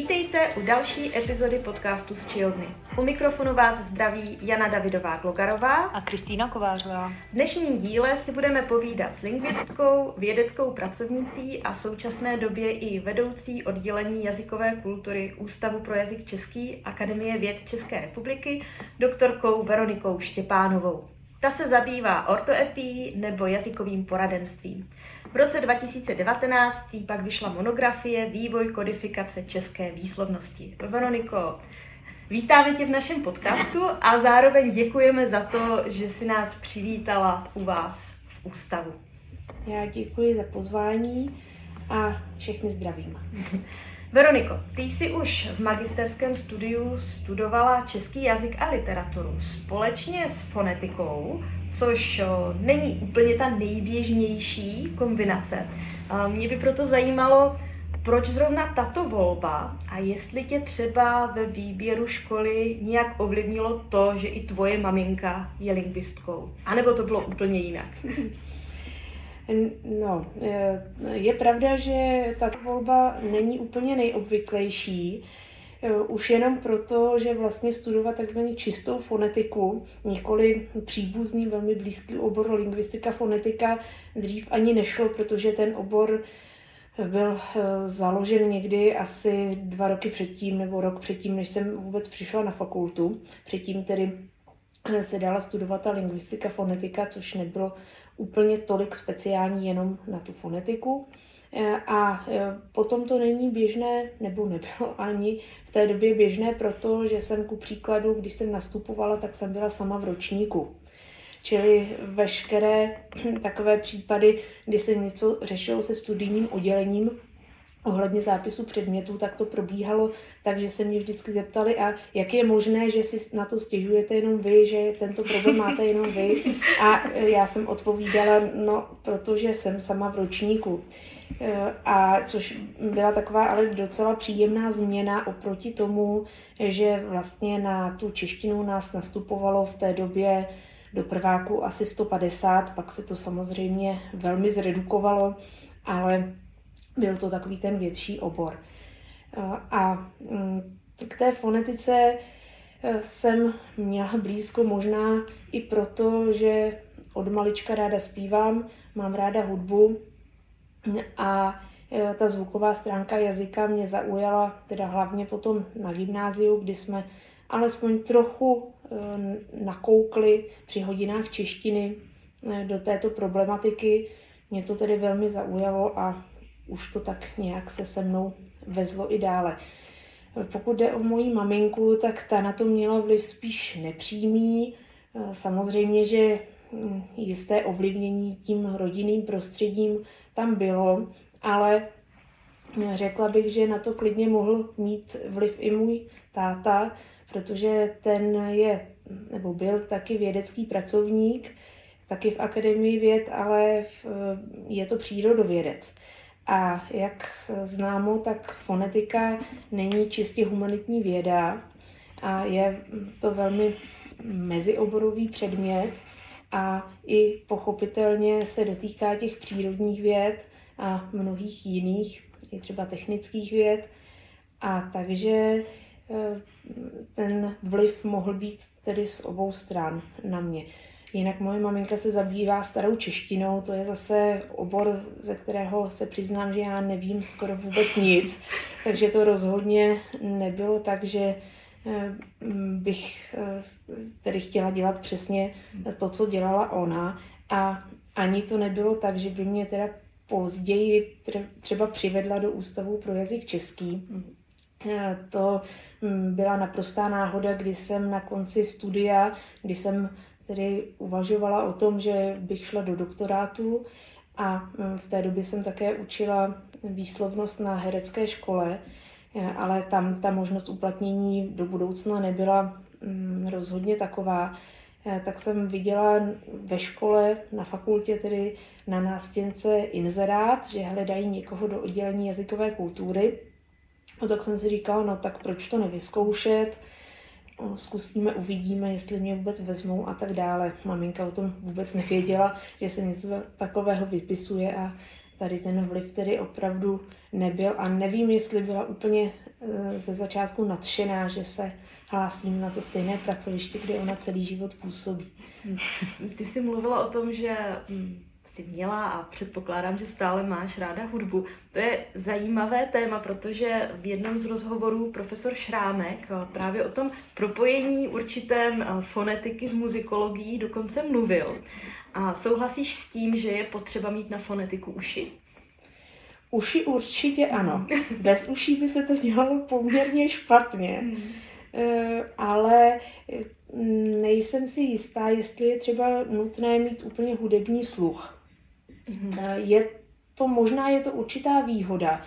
Vítejte u další epizody podcastu z Čijovny. U mikrofonu vás zdraví Jana Davidová Glogarová a Kristýna Kovářová. V dnešním díle si budeme povídat s lingvistkou, vědeckou pracovnicí a současné době i vedoucí oddělení jazykové kultury Ústavu pro jazyk český Akademie věd České republiky, doktorkou Veronikou Štěpánovou. Ta se zabývá ortoepí nebo jazykovým poradenstvím. V roce 2019 pak vyšla monografie Vývoj kodifikace české výslovnosti. Veroniko, vítáme tě v našem podcastu a zároveň děkujeme za to, že si nás přivítala u vás v ústavu. Já děkuji za pozvání a všechny zdravím. Veroniko, ty jsi už v magisterském studiu studovala český jazyk a literaturu společně s fonetikou, což není úplně ta nejběžnější kombinace. Mě by proto zajímalo, proč zrovna tato volba a jestli tě třeba ve výběru školy nějak ovlivnilo to, že i tvoje maminka je lingvistkou? A nebo to bylo úplně jinak? No, je pravda, že tato volba není úplně nejobvyklejší. Už jenom proto, že vlastně studovat takzvaně čistou fonetiku, nikoli příbuzný, velmi blízký obor lingvistika, fonetika, dřív ani nešlo, protože ten obor byl eh, založen někdy asi dva roky předtím, nebo rok předtím, než jsem vůbec přišla na fakultu. Předtím tedy eh, se dala studovat ta lingvistika, fonetika, což nebylo úplně tolik speciální jenom na tu fonetiku. E, a e, potom to není běžné, nebo nebylo ani v té době běžné, protože jsem ku příkladu, když jsem nastupovala, tak jsem byla sama v ročníku. Čili veškeré takové případy, kdy se něco řešilo se studijním oddělením, ohledně zápisu předmětů, tak to probíhalo, takže se mě vždycky zeptali, a jak je možné, že si na to stěžujete jenom vy, že tento problém máte jenom vy. A já jsem odpovídala, no, protože jsem sama v ročníku. A což byla taková ale docela příjemná změna oproti tomu, že vlastně na tu češtinu nás nastupovalo v té době do prváku asi 150, pak se to samozřejmě velmi zredukovalo, ale byl to takový ten větší obor. A mm, k té fonetice e, jsem měla blízko možná i proto, že od malička ráda zpívám, mám ráda hudbu a e, ta zvuková stránka jazyka mě zaujala teda hlavně potom na gymnáziu, kdy jsme alespoň trochu e, nakoukli při hodinách češtiny do této problematiky. Mě to tedy velmi zaujalo a už to tak nějak se se mnou vezlo i dále. Pokud jde o moji maminku, tak ta na to měla vliv spíš nepřímý. Samozřejmě, že hm, jisté ovlivnění tím rodinným prostředím tam bylo, ale řekla bych, že na to klidně mohl mít vliv i můj táta, protože ten je, nebo byl taky vědecký pracovník, taky v Akademii věd, ale v, je to přírodovědec. A jak známo, tak fonetika není čistě humanitní věda a je to velmi mezioborový předmět a i pochopitelně se dotýká těch přírodních věd a mnohých jiných, i třeba technických věd. A takže eh, ten vliv mohl být tedy z obou stran na mě. Jinak moje maminka se zabývá starou češtinou, to je zase obor, ze kterého se přiznám, že já nevím skoro vůbec nic. Takže to rozhodně nebylo tak, že bych eh, tedy chtěla dělat přesně to, co dělala ona. A ani to nebylo tak, že by mě teda později třeba přivedla do Ústavu pro jazyk český. Eh, to hm, byla naprostá náhoda, kdy jsem na konci studia, kdy jsem tedy uvažovala o tom, že bych šla do doktorátu a mm, v té době jsem také učila výslovnost na herecké škole, eh, ale tam ta možnost uplatnění do budoucna nebyla mm, rozhodně taková. Tak jsem viděla ve škole, na fakultě tedy na nástěnce inzerát, že hledají někoho do oddělení jazykové kultury. No tak jsem si říkala, no tak proč to nevyzkoušet, zkusíme, uvidíme, jestli mě vůbec vezmou a tak dále. Maminka o tom vůbec nevěděla, že se něco takového vypisuje a tady ten vliv tedy opravdu nebyl a nevím, jestli byla úplně eh, ze začátku nadšená, že se hlásím na to stejné pracoviště, kde ona celý život působí. Ty jsi mluvila o tom, že hm, jsi měla a předpokládám, že stále máš ráda hudbu. To je zajímavé téma, protože v jednom z rozhovorů profesor Šrámek eh, právě o tom propojení určitém eh, fonetiky s muzikologií dokonce mluvil. A souhlasíš s tím, že je potřeba mít na fonetiku uši? Uši určitě ano. Bez uší by se to dělalo poměrně špatně. Hmm. Eh, ale nejsem si jistá, jestli je třeba nutné mít úplně hudební sluch. Mm-hmm. Je to možná je to určitá výhoda.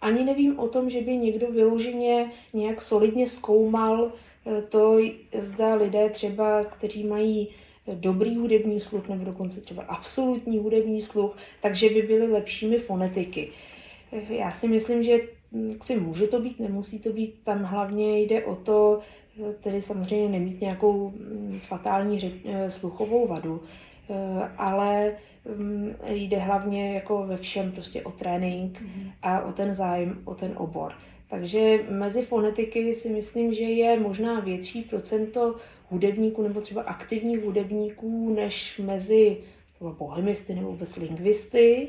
Ani nevím o tom, že by někdo vyloženě nějak solidně zkoumal eh, to, zda lidé třeba, kteří mají dobrý hudební sluch nebo dokonce třeba absolutní hudební sluch, takže by byli lepšími fonetiky. Eh, já si myslím, že si může to být, nemusí to být, tam hlavně jde o to, tedy samozřejmě nemít nějakou hm, fatální řeč, sluchovou vadu, ale Mm, jde hlavně jako ve všem prostě o trénink mm-hmm. a o ten zájem, o ten obor. Takže mezi fonetiky si myslím, že je možná větší procento hudebníků nebo třeba aktivních hudebníků než mezi bohemisty nebo vůbec lingvisty.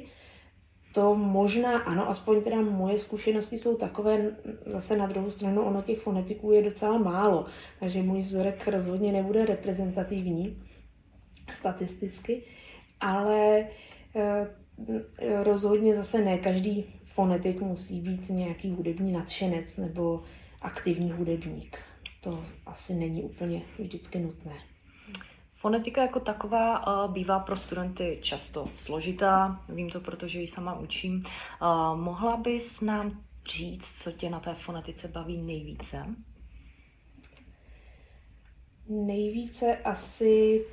To možná ano, aspoň teda moje zkušenosti jsou takové, zase na druhou stranu ono těch fonetiků je docela málo, takže můj vzorek rozhodně nebude reprezentativní statisticky ale eh, rozhodně zase ne každý fonetik musí být nějaký hudební nadšenec nebo aktivní hudebník. To asi není úplně vždycky nutné. Fonetika jako taková eh, bývá pro studenty často složitá, vím to, protože ji sama učím. Eh, mohla bys nám říct, co tě na té fonetice baví nejvíce? Nejvíce asi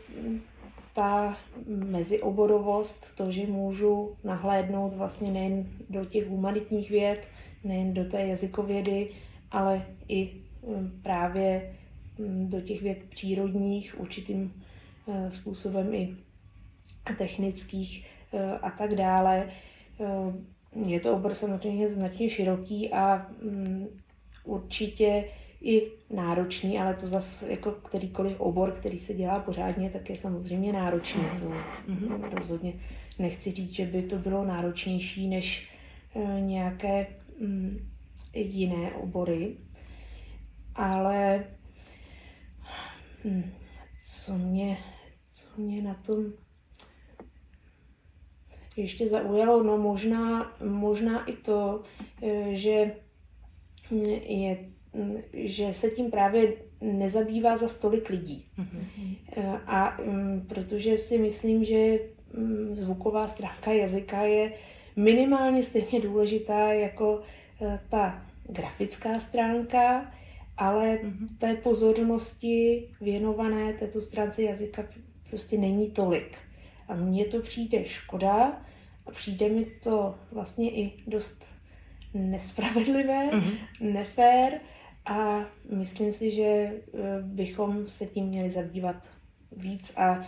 ta mezioborovost, to, že můžu nahlédnout vlastně nejen do těch humanitních věd, nejen do té jazykovědy, ale i právě mm, do těch věd přírodních, určitým e, způsobem i technických e, a tak dále. E, je to obor samozřejmě značně široký a mm, určitě i náročný, ale to zase jako kterýkoliv obor, který se dělá pořádně, tak je samozřejmě náročný. To mm-hmm. rozhodně nechci říct, že by to bylo náročnější než nějaké mm, jiné obory, ale hm, co mě, co mě na tom ještě zaujalo, no možná, možná i to, e, že je že se tím právě nezabývá za stolik lidí. Mm-hmm. A um, protože si myslím, že zvuková stránka jazyka je minimálně stejně důležitá jako uh, ta grafická stránka, ale mm-hmm. té pozornosti věnované této stránce jazyka prostě není tolik. A mně to přijde škoda a přijde mi to vlastně i dost nespravedlivé, mm-hmm. nefér a myslím si, že eh, bychom se tím měli zabývat víc a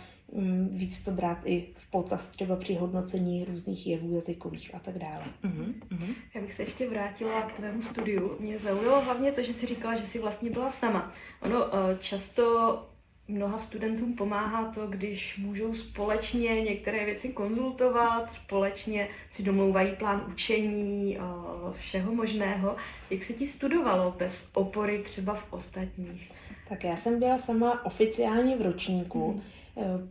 víc to brát i v potaz třeba při hodnocení různých jevů jazykových a tak dále. Mm-hmm. Já bych se ještě vrátila k tvému studiu. Mě zaujalo hlavně to, že jsi říkala, že jsi vlastně byla sama. Ono eh, často mnoha studentům pomáhá to, když můžou společně některé věci konzultovat, společně si domlouvají plán učení, všeho možného. Jak se ti studovalo bez opory třeba v ostatních? Tak já jsem byla sama oficiálně v ročníku. Hmm.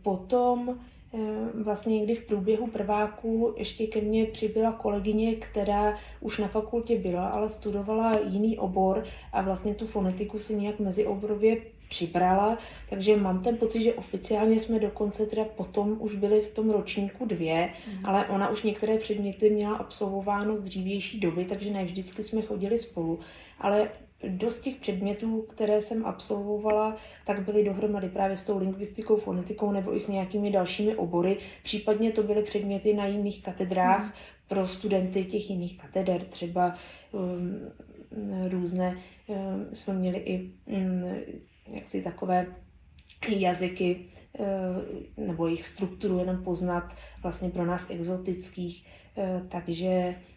Potom e, vlastně někdy v průběhu prváku ještě ke mně přibyla kolegyně, která už na fakultě byla, ale studovala jiný obor a vlastně tu fonetiku si nějak mezioborově přibrala, takže mám ten pocit, že oficiálně jsme dokonce teda potom už byli v tom ročníku dvě, mm. ale ona už některé předměty měla absolvováno z dřívější doby, takže ne vždycky jsme chodili spolu, ale dost těch předmětů, které jsem absolvovala, tak byly dohromady právě s tou lingvistikou, fonetikou nebo i s nějakými dalšími obory. Případně to byly předměty na jiných katedrách mm. pro studenty těch jiných kateder, třeba um, různé, um, jsme měli i um, jaksi takové jazyky eh, nebo jejich strukturu jenom poznat vlastně pro nás exotických takže mm,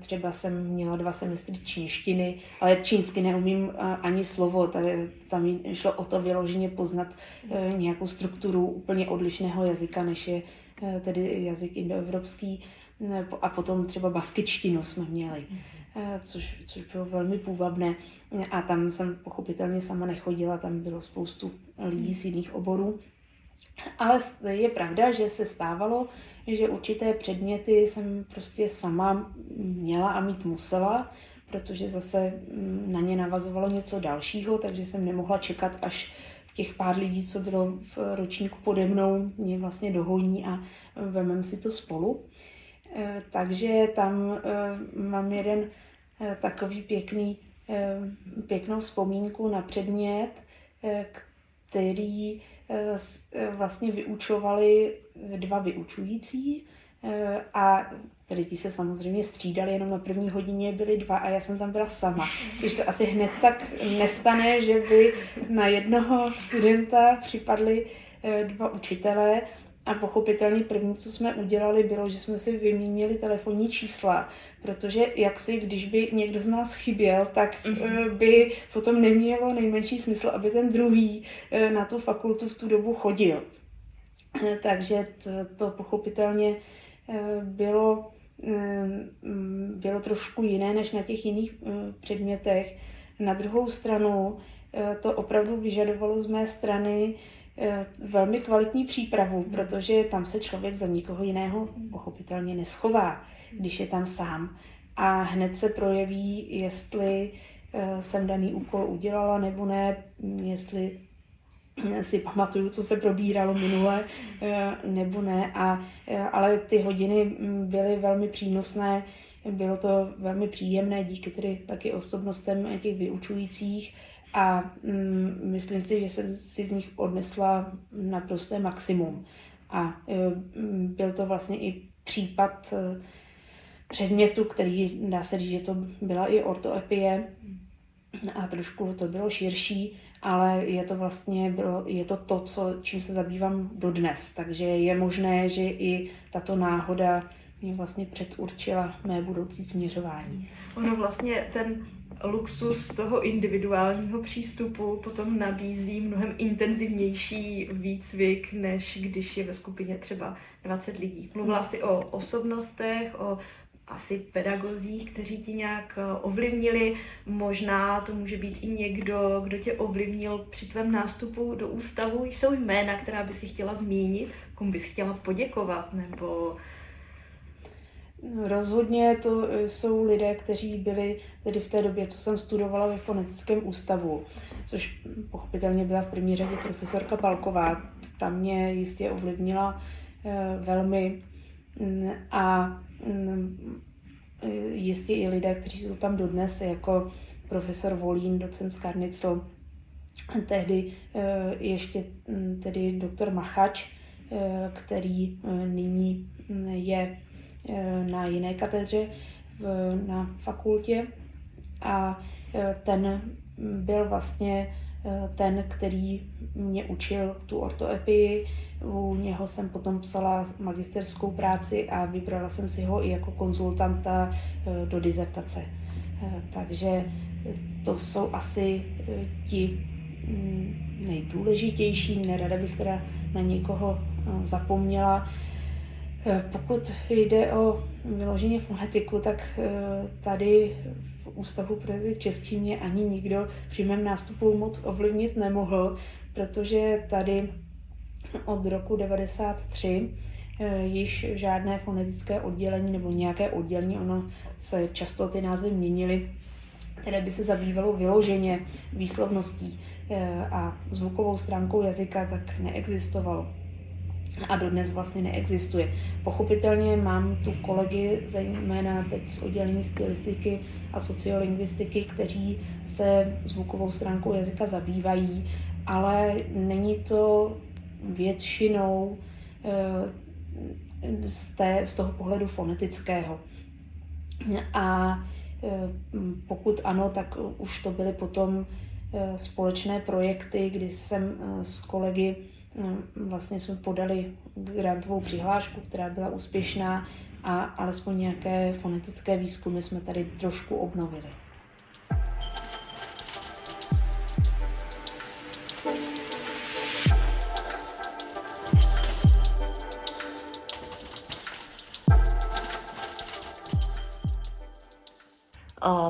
třeba jsem měla dva semestry čínštiny, ale čínsky neumím ani slovo, tady, tam šlo o to vyloženě poznat nějakou strukturu úplně odlišného jazyka, než je tedy jazyk indoevropský a potom třeba baskičtinu jsme měli. Eh, což, což bylo velmi půvabné. A tam jsem pochopitelně sama nechodila, tam bylo spoustu lidí z jiných oborů. Ale je pravda, že se stávalo, že určité předměty jsem prostě sama měla a mít musela, protože zase mm, na ně navazovalo něco dalšího, takže jsem nemohla čekat, až těch pár lidí, co bylo v ročníku pode mnou, mě vlastně dohoní a vemem si to spolu. Eh, takže tam eh, mám jeden Eh, takový pěkný, pěknou vzpomínku na předmět, který vlastně vyučovali dva vyučující a tady ti se samozřejmě střídali, jenom na první hodině byli dva a já jsem tam byla sama, což se asi hned tak nestane, že by na jednoho studenta připadli dva učitelé a pochopitelně první, co jsme udělali, bylo, že jsme si vyměnili telefonní čísla, protože jak si, když by někdo z nás chyběl, tak mm-hmm. by potom nemělo nejmenší smysl, aby ten druhý eh, na tu fakultu v tu dobu chodil. Eh, takže to, to pochopitelně bylo, bylo trošku jiné než na těch jiných předmětech. Na druhou stranu to opravdu vyžadovalo z mé strany velmi kvalitní přípravu, protože tam se člověk za nikoho jiného pochopitelně neschová, když je tam sám. A hned se projeví, jestli eh, jsem daný úkol udělala nebo ne, jestli eh, si pamatuju, co se probíralo minule, nebo ne. A, ale ty hodiny mm, byly velmi přínosné, bylo to velmi příjemné díky tedy taky osobnostem těch vyučujících a mm, myslím si, že jsem si z nich odnesla naprosté maximum. A e, byl to vlastně i případ e, předmětu, který dá se říct, že to byla i ortoepie a trošku to bylo širší, ale je to vlastně bylo, je to to, co, čím se zabývám dodnes. Takže je možné, že i tato náhoda mě vlastně předurčila mé budoucí směřování. Ono vlastně ten luxus toho individuálního přístupu potom nabízí mnohem intenzivnější výcvik, než když je ve skupině třeba 20 lidí. Mluvila si o osobnostech, o asi pedagozích, kteří ti nějak eh, ovlivnili. Možná to může být i někdo, kdo tě ovlivnil při tvém nástupu do ústavu. Jsou jména, která by si chtěla zmínit, komu bys chtěla poděkovat, nebo Rozhodně to e, jsou lidé, kteří byli tedy v té době, co jsem studovala ve fonetickém ústavu, což pochopitelně byla v první řadě profesorka Palková. Ta mě jistě ovlivnila e, velmi a e, jistě i lidé, kteří jsou tam dodnes, jako profesor Volín, docent Skarnicl, tehdy ještě tedy doktor Machač, který nyní je na jiné katedře na fakultě a eh, ten byl vlastně eh, ten, který mě učil tu ortoepii. U něho jsem potom psala magisterskou práci a vybrala jsem si ho i jako konzultanta do dizertace. Takže to jsou asi ti mm, nejdůležitější, nerada bych teda na někoho zapomněla. Eh, pokud jde o vyloženě fonetiku, tak eh, tady v Ústavu pro jazyk český mě ani nikdo při mém nástupu moc ovlivnit nemohl, protože tady od roku 93 eh, již žádné fonetické oddělení nebo nějaké oddělení, ono se často ty názvy měnily, které by se zabývalo vyloženě výslovností a zvukovou stránkou jazyka, tak neexistovalo a dodnes vlastně neexistuje. Pochopitelně mám tu kolegy, zejména teď z oddělení stylistiky a sociolingvistiky, kteří se zvukovou stránkou jazyka zabývají, ale není to většinou eh, z, té, z toho pohledu fonetického. A eh, pokud ano, tak už to byly potom eh, společné projekty, kdy jsem s kolegy vlastně jsme podali grantovou přihlášku, která byla úspěšná a alespoň nějaké fonetické výzkumy jsme tady trošku obnovili.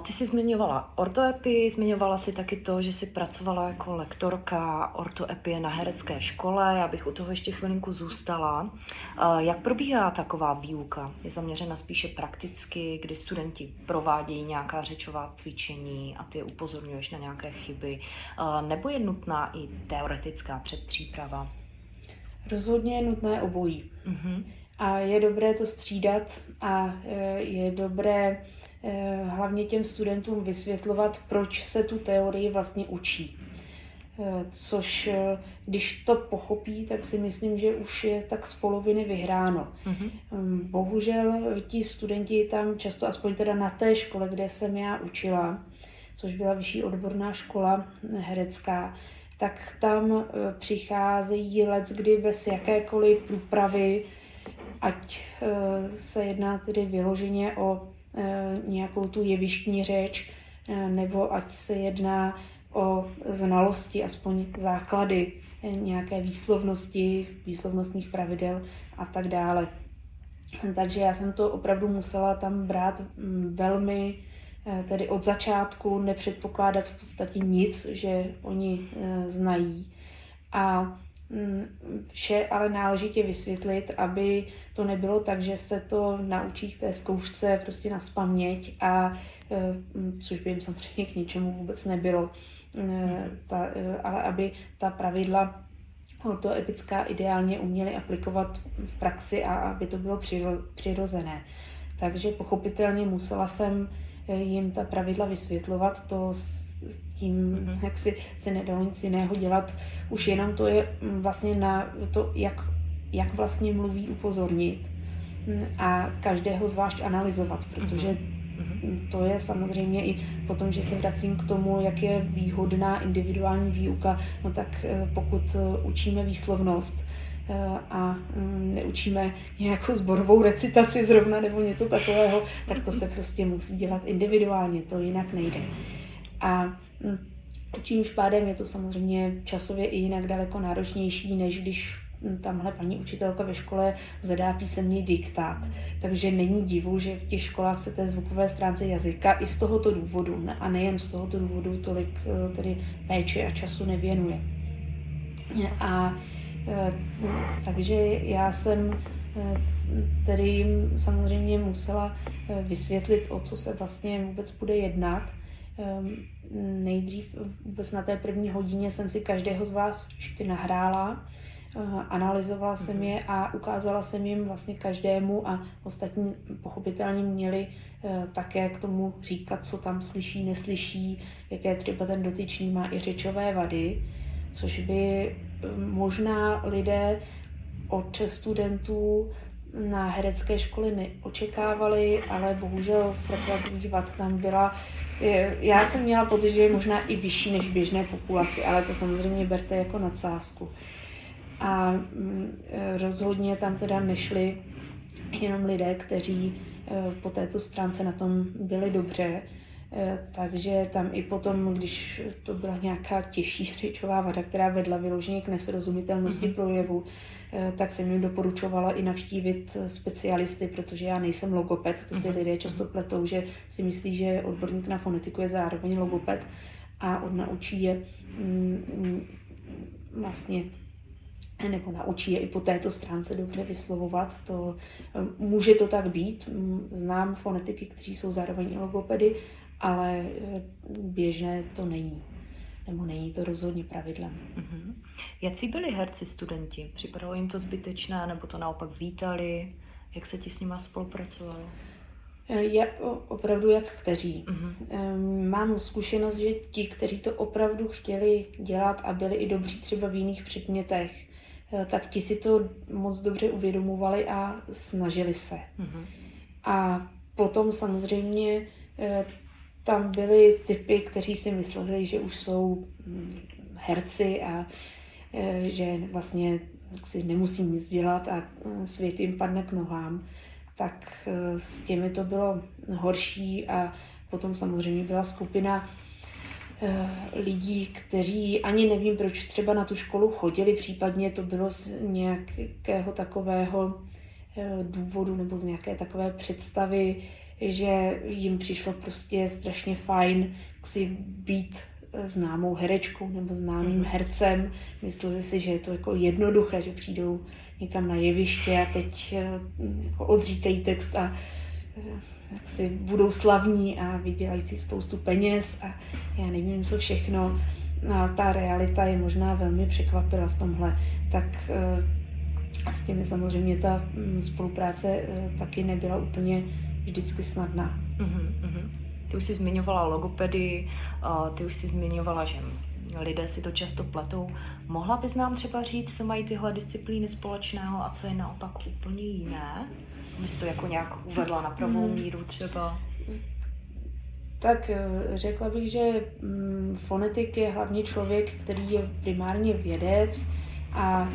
Ty jsi zmiňovala ortoepii, zmiňovala si taky to, že jsi pracovala jako lektorka ortoepie na herecké škole. Já bych u toho ještě chvilinku zůstala. Jak probíhá taková výuka? Je zaměřena spíše prakticky, kdy studenti provádějí nějaká řečová cvičení a ty upozorňuješ na nějaké chyby? Nebo je nutná i teoretická předpříprava? Rozhodně je nutné obojí. Mm-hmm. A je dobré to střídat a e, je dobré hlavně těm studentům vysvětlovat, proč se tu teorii vlastně učí. Eh, což eh, když to pochopí, tak si myslím, že už je tak z poloviny vyhráno. Mm-hmm. Bohužel ti studenti tam často, aspoň teda na té škole, kde jsem já učila, což byla vyšší odborná škola herecká, tak tam přicházejí let, kdy bez jakékoliv průpravy, ať se jedná tedy vyloženě o Eh, nějakou tu jevištní řeč, eh, nebo ať se jedná o znalosti, aspoň základy eh, nějaké výslovnosti, výslovnostních pravidel a tak dále. Takže já jsem to opravdu musela tam brát mm, velmi, tedy od začátku, nepředpokládat v podstatě nic, že oni znají. A vše ale náležitě vysvětlit, aby to nebylo tak, že se to naučí k té zkoušce prostě na spaměť, a, eh, mm, což by jim samozřejmě k ničemu vůbec nebylo, eh, ta, eh, ale aby ta pravidla epická ideálně uměli aplikovat v praxi a aby to bylo přirozené. Takže pochopitelně musela jsem jim ta pravidla vysvětlovat, to tím, mm-hmm. jak si se nedalo nic jiného dělat. Už jenom to je mm, vlastně na to, jak, jak vlastně mluví, upozornit mm, a každého zvlášť analyzovat, protože mm-hmm. to je samozřejmě i potom, že se vracím k tomu, jak je výhodná individuální výuka, no tak eh, pokud eh, učíme výslovnost, eh, a neučíme nějakou zborovou recitaci zrovna nebo něco takového, tak to se prostě musí dělat individuálně, to jinak nejde. A. Čímž pádem je to samozřejmě časově i jinak daleko náročnější, než když hm, tamhle paní učitelka ve škole zadá písemný diktát. Takže není divu, že v těch školách se té zvukové stránce jazyka i z tohoto důvodu, a nejen z tohoto důvodu, tolik eh, tedy péče a času nevěnuje. A eh, takže já jsem eh, tedy jim samozřejmě musela vysvětlit, o co se vlastně vůbec bude jednat. Ehm, nejdřív vůbec na té první hodině jsem si každého z vás ještě nahrála, eh, analyzovala jsem je a ukázala jsem jim vlastně každému a ostatní pochopitelně měli eh, také k tomu říkat, co tam slyší, neslyší, jaké třeba ten dotyčný má i řečové vady, což by eh, možná lidé od studentů na herecké školy neočekávali, ale bohužel frekvence vad tam byla. Já jsem měla pocit, že je možná i vyšší než běžné populaci, ale to samozřejmě berte jako nadsázku. A mm, rozhodně tam teda nešli jenom lidé, kteří e, po této stránce na tom byli dobře, takže tam i potom, když to byla nějaká těžší řečová vada, která vedla vyloženě k nesrozumitelnosti mm-hmm. projevu, Eh, tak jsem jim doporučovala i navštívit eh, specialisty, protože já nejsem logoped, to si mhm. lidé často pletou, že si myslí, že odborník na fonetiku je zároveň logoped a odnaučí je mm, mm, vlastně nebo naučí je i po této stránce dobře vyslovovat. To, eh, může to tak být. Znám fonetiky, kteří jsou zároveň logopedy, ale běžné to není nebo není to rozhodně pravidlem. Uh-huh. Jaký byli herci studenti? Připadalo jim to zbytečné, nebo to naopak vítali? Jak se ti s nimi spolupracovalo? Eh, je opravdu jak kteří. Uh-huh. Mám zkušenost, že ti, kteří to opravdu chtěli dělat a byli i dobří třeba v jiných předmětech, eh, tak ti si to moc dobře uvědomovali a snažili se. Uh-huh. A potom samozřejmě eh, tam byly typy, kteří si mysleli, že už jsou hm, herci a e, že vlastně si nemusí nic dělat a e, svět jim padne k nohám. tak s těmi to bylo horší a potom samozřejmě byla skupina lidí, kteří ani nevím, proč třeba na tu školu chodili, případně to bylo z nějakého takového důvodu nebo z nějaké takové představy, že jim přišlo prostě strašně fajn si být známou herečkou nebo známým mm. hercem. Mysleli si, že je to jako jednoduché, že přijdou někam na jeviště a teď eh, jako odříkají text a eh, jak si budou slavní a vydělají si spoustu peněz a já nevím, co všechno. A ta realita je možná velmi překvapila v tomhle. Tak eh, s těmi samozřejmě ta mm, spolupráce taky nebyla úplně vždycky snadná. Mm-hmm. Ty už jsi zmiňovala logopedy, ty už jsi zmiňovala, že lidé si to často pletou. Mohla bys nám třeba říct, co mají tyhle disciplíny společného a co je naopak úplně jiné? Bys to jako nějak uvedla na pravou mm. míru třeba? Tak eh, řekla bych, že mm, fonetik je hlavně člověk, který je primárně vědec a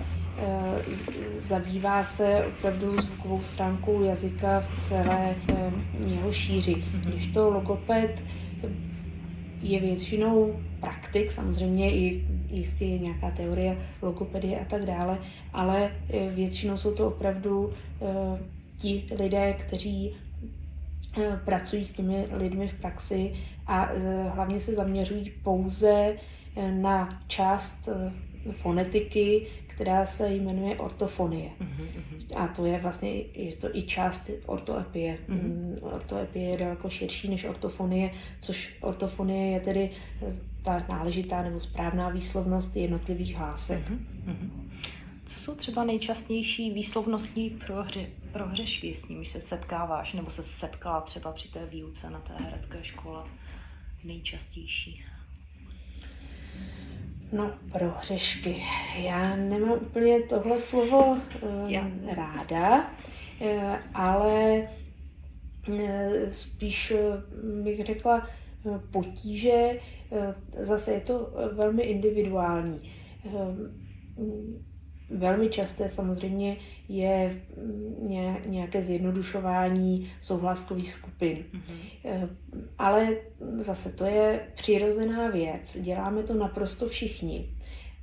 zabývá se opravdu zvukovou stránkou jazyka v celé eh, jeho šíři. Mhm. Když to logoped je většinou praktik, samozřejmě i jistě je nějaká teorie logopedie a tak dále, ale eh, většinou jsou to opravdu ti lidé, kteří pracují s těmi lidmi v praxi a hlavně se zaměřují pouze na část fonetiky, která se jmenuje ortofonie. Mm-hmm. A to je vlastně je to i část ortoepie. Mm-hmm. Ortoepie je daleko širší než ortofonie, což ortofonie je tedy eh, ta náležitá nebo správná výslovnost jednotlivých hlásek. Mm-hmm. Co jsou třeba nejčastější výslovnostní prohře, prohřešky, s nimi se setkáváš, nebo se setkala třeba při té výuce na té herecké škole? Nejčastější. No, prohřešky. Já nemám úplně tohle slovo uh, ráda, uh, ale uh, spíš bych řekla potíže. Zase je to velmi individuální. Velmi časté samozřejmě je mm, nějaké zjednodušování souhlaskových skupin. Mm-hmm. Ale zase to je přirozená věc. Děláme to naprosto všichni.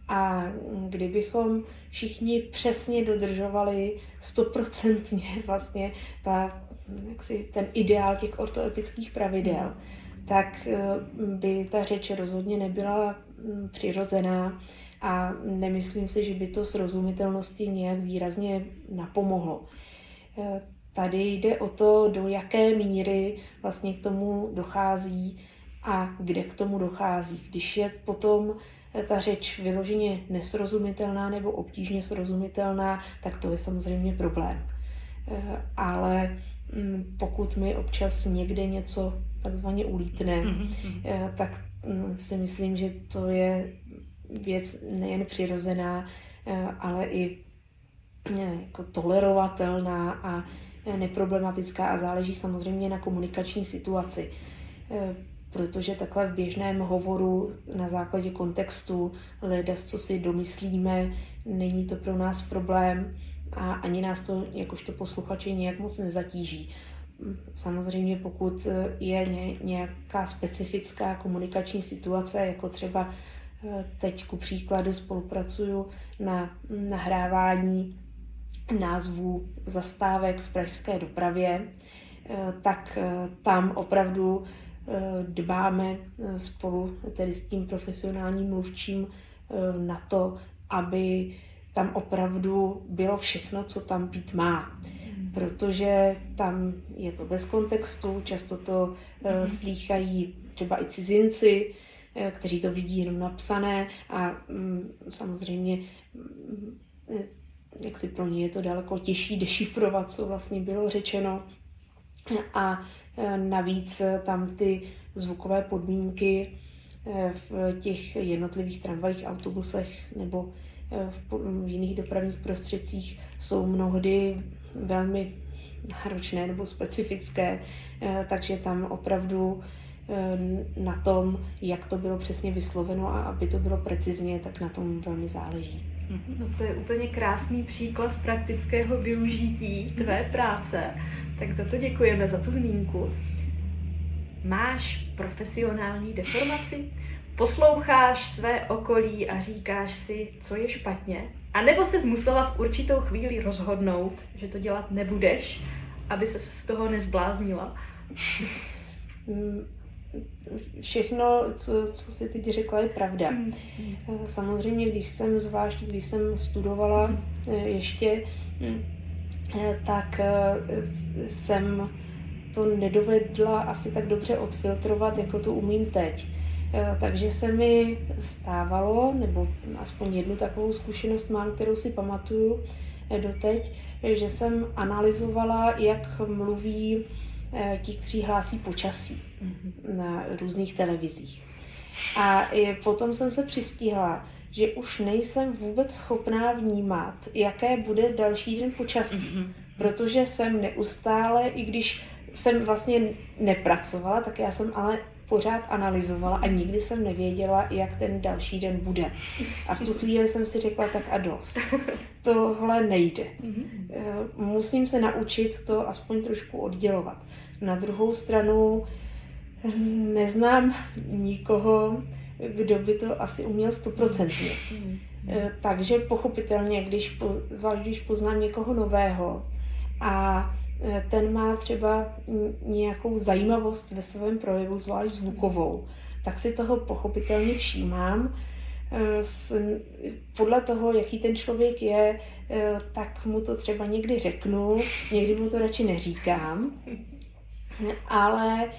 A kdybychom všichni přesně dodržovali stoprocentně vlastně ta, jaksi, ten ideál těch ortoepických pravidel, mm. tak eh, by ta řeč rozhodně nebyla mm, přirozená a nemyslím si, že by to srozumitelnosti nějak výrazně napomohlo. E, tady jde o to, do jaké míry vlastně k tomu dochází a kde k tomu dochází. Když je potom ta řeč vyloženě nesrozumitelná nebo obtížně srozumitelná, tak to je samozřejmě problém. E, ale mm, pokud mi občas někde něco takzvaně ulítne, mm-hmm. tak mm, si myslím, že to je věc nejen přirozená, eh, ale i eh, jako tolerovatelná a eh, neproblematická a záleží samozřejmě na komunikační situaci. Protože takhle v běžném hovoru na základě kontextu leda, co si domyslíme, není to pro nás problém a ani nás to jakožto posluchači nějak moc nezatíží. Samozřejmě pokud je nějaká specifická komunikační situace, jako třeba Teď ku příkladu spolupracuju na nahrávání názvů zastávek v pražské dopravě, tak tam opravdu dbáme spolu tedy s tím profesionálním mluvčím na to, aby tam opravdu bylo všechno, co tam být má. Protože tam je to bez kontextu, často to mm. slýchají třeba i cizinci, Eh, kteří to vidí jenom napsané a mm, samozřejmě mm, eh, jak si pro ně je to daleko těžší dešifrovat, co vlastně bylo řečeno. A eh, navíc tam ty zvukové podmínky v těch jednotlivých tramvajích, autobusech nebo v jiných dopravních prostředcích jsou mnohdy velmi náročné nebo specifické, takže tam opravdu Eh, na tom, jak to bylo přesně vysloveno a aby to bylo precizně, tak na tom velmi záleží. No to je úplně krásný příklad praktického využití tvé práce, tak za to děkujeme, za tu zmínku. Máš profesionální deformaci? Posloucháš své okolí a říkáš si, co je špatně? A nebo se musela v určitou chvíli rozhodnout, že to dělat nebudeš, aby se z toho nezbláznila? Všechno, co, co jsi teď řekla, je pravda. Mm. Samozřejmě, když jsem, zvlášť když jsem studovala mm. ještě, mm, eh, tak jsem to nedovedla asi tak dobře odfiltrovat, jako to umím teď. Takže se mi stávalo, nebo aspoň jednu takovou zkušenost mám, kterou si pamatuju doteď, že jsem analyzovala, jak mluví Eh, ti, kteří hlásí počasí mm-hmm. na různých televizích. A potom jsem se přistihla, že už nejsem vůbec schopná vnímat, jaké bude další den počasí. Mm-hmm. Protože jsem neustále, i když jsem vlastně nepracovala, tak já jsem ale pořád analyzovala a nikdy jsem nevěděla, jak ten další den bude. A v tu chvíli jsem si řekla, tak a dost. Tohle nejde. Mhm. Eh, musím se naučit to aspoň trošku oddělovat. Na druhou stranu neznám nikoho, kdo by to asi uměl stoprocentně. Eh, takže pochopitelně, když, když poznám někoho nového a ten má třeba nějakou zajímavost ve svém projevu, zvlášť zvukovou, tak si toho pochopitelně všímám. Eh, podle toho, jaký ten člověk je, tak mu to třeba někdy řeknu, někdy mu to radši neříkám ale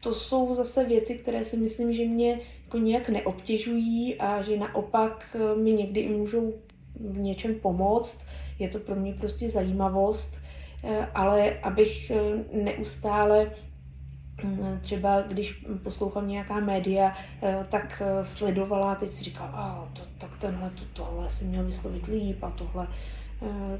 to jsou zase věci, které si myslím, že mě jako nějak neobtěžují a že naopak mi někdy můžou v něčem pomoct. Je to pro mě prostě zajímavost, e, ale abych neustále třeba když poslouchám nějaká média, tak sledovala, teď si říkala, a to, tak tenhle, to, tohle si měl vyslovit líp a tohle Eh,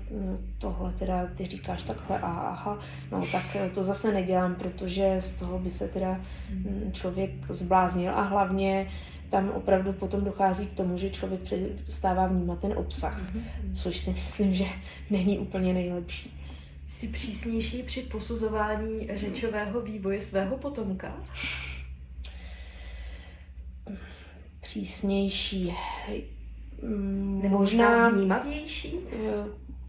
tohle teda ty říkáš takhle a aha, no tak eh, to zase nedělám, protože z toho by se teda mm, člověk zbláznil a hlavně tam opravdu potom dochází k tomu, že člověk přestává vnímat ten obsah, mm-hmm. což si myslím, že není úplně nejlepší. Jsi přísnější při posuzování řečového vývoje svého potomka? Přísnější. Nebo možná vnímavější?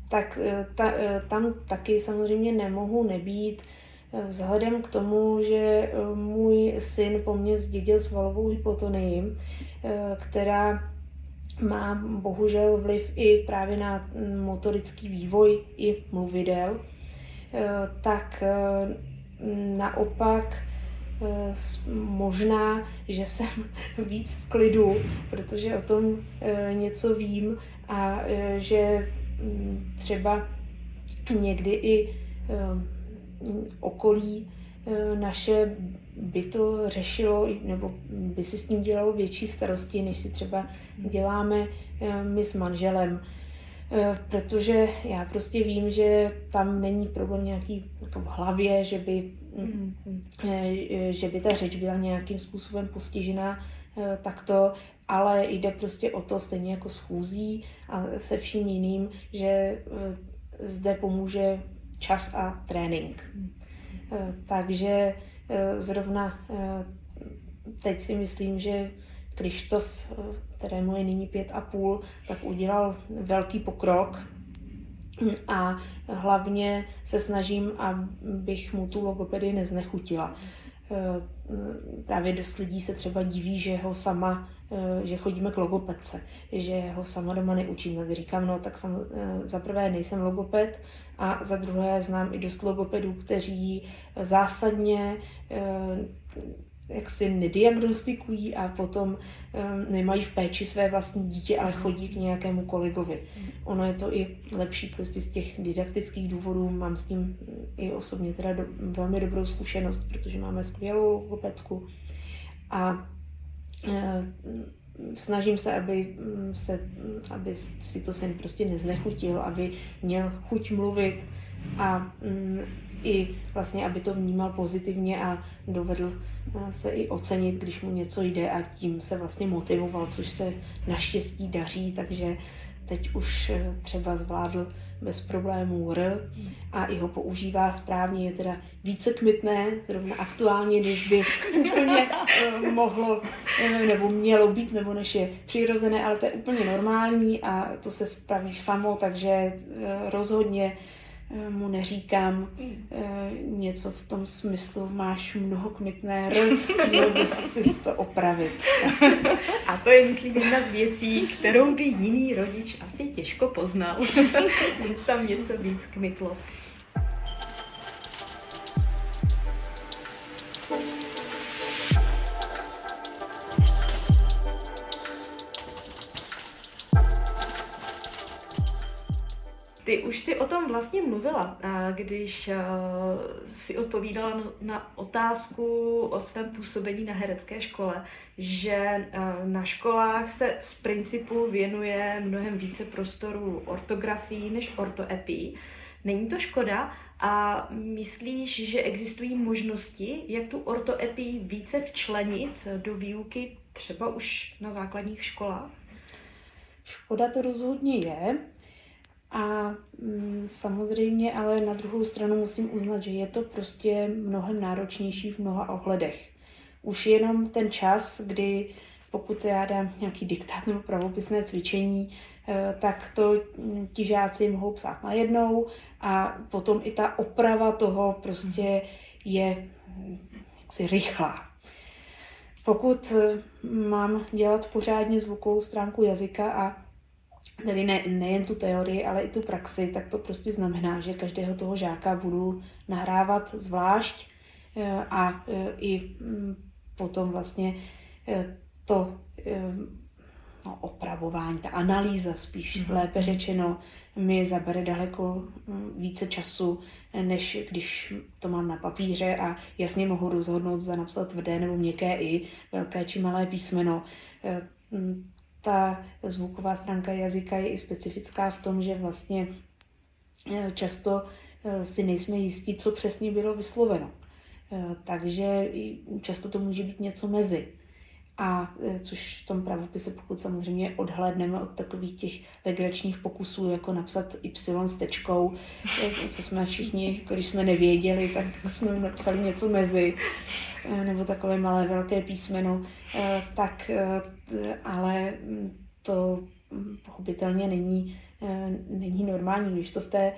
Tak eh, ta, eh, tam taky samozřejmě nemohu nebýt eh, vzhledem k tomu, že můj syn po mně zdědil svalovou hypotonii, která má bohužel vliv i právě na mm, motorický vývoj i mluvidel, tak naopak možná, že jsem víc v klidu, protože o tom něco vím a že mm, třeba někdy i okolí naše by to řešilo, nebo by si s tím dělalo větší starosti, než si třeba děláme my s manželem. Protože já prostě vím, že tam není problém nějaký jako v hlavě, že by mm-hmm. že by ta řeč byla nějakým způsobem postižená takto, ale jde prostě o to, stejně jako schůzí a se vším jiným, že zde pomůže čas a trénink. Takže zrovna teď si myslím, že Krištof, kterému je nyní pět a půl, tak udělal velký pokrok a hlavně se snažím, abych mu tu logopedii neznechutila. E, právě dost lidí se třeba diví, že ho sama, e, že chodíme k logopedce, že ho sama doma neučím. Tak říkám, no tak sam, e, za prvé nejsem logoped a za druhé znám i dost logopedů, kteří zásadně jak si nediagnostikují a potom um, nemají v péči své vlastní dítě, ale chodí k nějakému kolegovi. Ono je to i lepší prostě z těch didaktických důvodů. Mám s tím i osobně teda do, velmi dobrou zkušenost, protože máme skvělou logopedku a uh, snažím se, aby, se, aby si to sen prostě neznechutil, aby měl chuť mluvit a um, i vlastně, aby to vnímal pozitivně a dovedl se i ocenit, když mu něco jde a tím se vlastně motivoval, což se naštěstí daří, takže teď už třeba zvládl bez problémů R a i ho používá správně, je teda více kmitné, zrovna aktuálně, než by úplně uh, mohlo nebo mělo být, nebo než je přirozené, ale to je úplně normální a to se spravíš samo, takže rozhodně Eh, mu neříkám eh, něco v tom smyslu, máš mnoho kmitné R, měl bys si to opravit. A to je, myslím, jedna z věcí, kterou by jiný rodič asi těžko poznal, že tam něco víc kmitlo. Ty už si o tom vlastně mluvila, když si odpovídala na otázku o svém působení na herecké škole, že na školách se z principu věnuje mnohem více prostoru ortografii než ortoepii. Není to škoda a myslíš, že existují možnosti, jak tu ortoepii více včlenit do výuky třeba už na základních školách? Škoda to rozhodně je. A mm, samozřejmě, ale na druhou stranu musím uznat, že je to prostě mnohem náročnější v mnoha ohledech. Už jenom ten čas, kdy pokud já dám nějaký diktát nebo pravopisné cvičení, eh, tak to mm, ti žáci mohou psát najednou a potom i ta oprava toho prostě je mm, jaksi rychlá. Pokud eh, mám dělat pořádně zvukovou stránku jazyka a tedy ne, nejen tu teorii, ale i tu praxi, tak to prostě znamená, že každého toho žáka budu nahrávat zvlášť eh, a eh, i mm, potom vlastně eh, to no, opravování, ta analýza spíš, mm-hmm. lépe řečeno, mi zabere daleko mm, více času, než když to mám na papíře a jasně mohu rozhodnout, zda napsat tvrdé nebo měkké i, velké či malé písmeno. Ta zvuková stránka jazyka je i specifická v tom, že vlastně eh, často eh, si nejsme jistí, co přesně bylo vysloveno. Eh, takže často to může být něco mezi. A což v tom pravopise, pokud samozřejmě odhlédneme od takových těch legračních pokusů, jako napsat Y s tečkou, co jsme všichni, když jsme nevěděli, tak jsme napsali něco mezi, nebo takové malé velké písmeno, tak ale to pochopitelně není, není normální, když to v té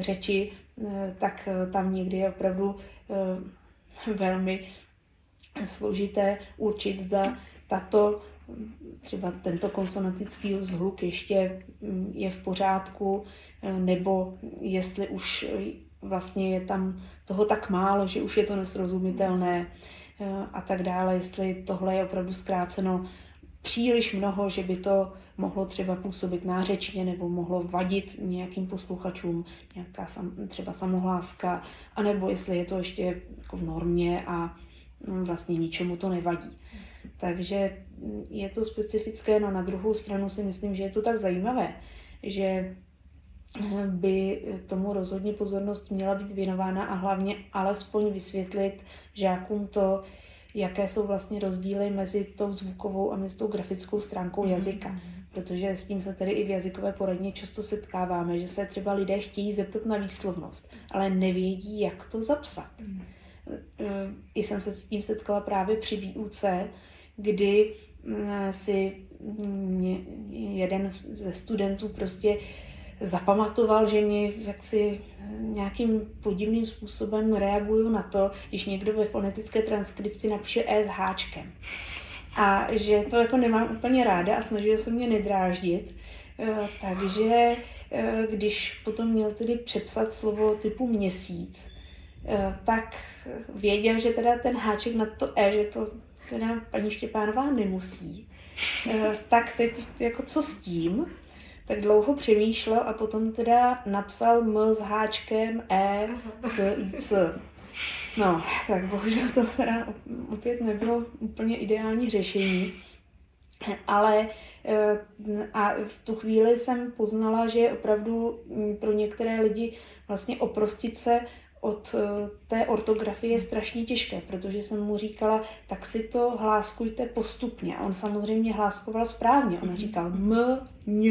řeči, tak tam někdy je opravdu velmi složité určit, zda tato, třeba tento konsonantický zhluk ještě mm, je v pořádku, eh, nebo jestli už vlastně je tam toho tak málo, že už je to nesrozumitelné eh, a tak dále, jestli tohle je opravdu zkráceno příliš mnoho, že by to mohlo třeba působit nářečně nebo mohlo vadit nějakým posluchačům, nějaká sam, třeba samohláska, anebo jestli je to ještě jako v normě a vlastně ničemu to nevadí. Takže je to specifické, no na druhou stranu si myslím, že je to tak zajímavé, že by tomu rozhodně pozornost měla být věnována a hlavně alespoň vysvětlit žákům to, jaké jsou vlastně rozdíly mezi tou zvukovou a mezi tou grafickou stránkou mhm, jazyka. Mm-hmm. Protože s tím se tedy i v jazykové poradně často setkáváme, že se třeba lidé chtějí zeptat na výslovnost, ale nevědí, jak to zapsat. Mm-hmm. I jsem se s tím setkala právě při výuce, kdy mm, si mm, jeden ze studentů prostě zapamatoval, že mě jaksi nějakým podivným způsobem reaguju na to, když někdo ve fonetické transkripci napíše E s háčkem. A že to jako nemám úplně ráda a snažil se mě nedráždit. Eh, takže eh, když potom měl tedy přepsat slovo typu měsíc, eh, tak věděl, že teda ten háček na to E, že to teda paní Štěpánová nemusí. Tak teď jako co s tím? tak dlouho přemýšlel a potom teda napsal M s háčkem E s c. No, tak bohužel to teda opět nebylo úplně ideální řešení. Ale eh, a v tu chvíli jsem poznala, že opravdu mm, pro některé lidi vlastně oprostit se od té ortografie je strašně těžké, protože jsem mu říkala, tak si to hláskujte postupně. A on samozřejmě hláskoval správně. On říkal m, ň,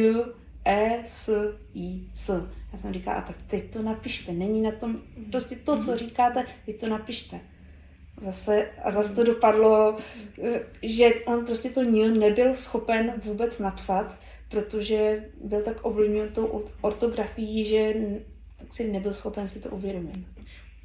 e, s, i, s. Já jsem říkala, a tak teď to napište. Není na tom, prostě to, co říkáte, teď to napište. Zase, a zase to dopadlo, že on prostě to nebyl schopen vůbec napsat, protože byl tak ovlivněn tou ortografií, že si nebyl schopen si to uvědomit.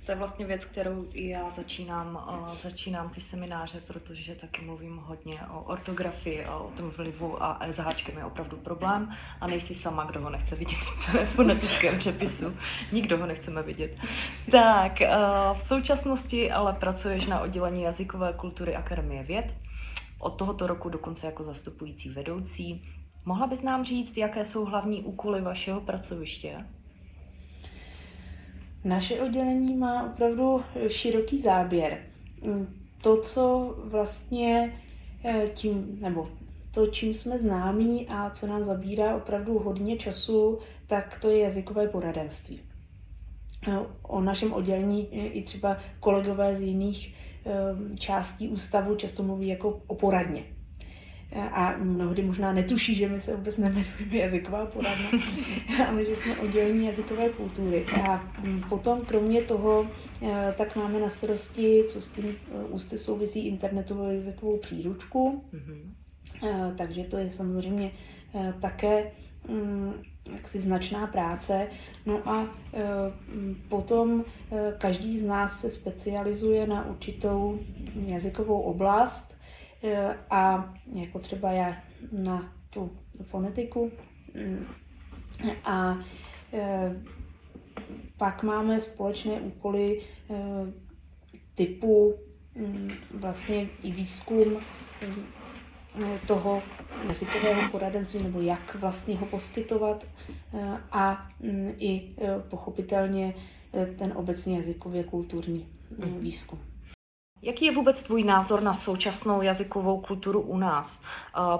To je vlastně věc, kterou i já začínám, uh, začínám ty semináře, protože taky mluvím hodně o ortografii o tom vlivu a s je opravdu problém a nejsi sama, kdo ho nechce vidět v fonetickém přepisu. Nikdo ho nechceme vidět. Tak, uh, v současnosti ale pracuješ na oddělení jazykové kultury Akademie věd. Od tohoto roku dokonce jako zastupující vedoucí. Mohla bys nám říct, jaké jsou hlavní úkoly vašeho pracoviště? Naše oddělení má opravdu široký záběr. To, co vlastně eh, tím, nebo to, čím jsme známí a co nám zabírá opravdu hodně času, tak to je jazykové poradenství. Eh, o našem oddělení eh, i třeba kolegové z jiných částí ústavu často mluví jako o poradně a mnohdy možná netuší, že my se vůbec nemenujeme jazyková poradna, ale že jsme oddělení jazykové kultury. A potom kromě toho, eh, tak máme na starosti, co s tím eh, ústy souvisí, internetovou jazykovou příručku. Mm-hmm. Takže to je samozřejmě také mm, jaksi značná práce. No a potom každý z nás se specializuje na určitou jazykovou oblast a jako třeba já na tu fonetiku. Mm, a eh, pak máme společné úkoly eh, typu mm, vlastně i výzkum toho jazykového poradenství, nebo jak vlastně ho poskytovat a mm, i pochopitelně ten obecně jazykově kulturní mhm. výzkum. Jaký je vůbec tvůj názor na současnou jazykovou kulturu u nás?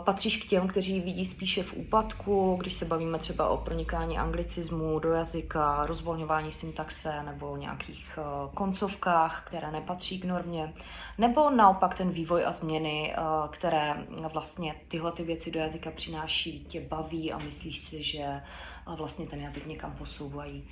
Patříš k těm, kteří vidí spíše v úpadku, když se bavíme třeba o pronikání anglicismu do jazyka, rozvolňování syntaxe nebo nějakých e, koncovkách, které nepatří k normě? Nebo naopak ten vývoj a změny, e, které vlastně tyhle ty věci do jazyka přináší, tě baví a myslíš si, že e, vlastně ten jazyk někam posouvají?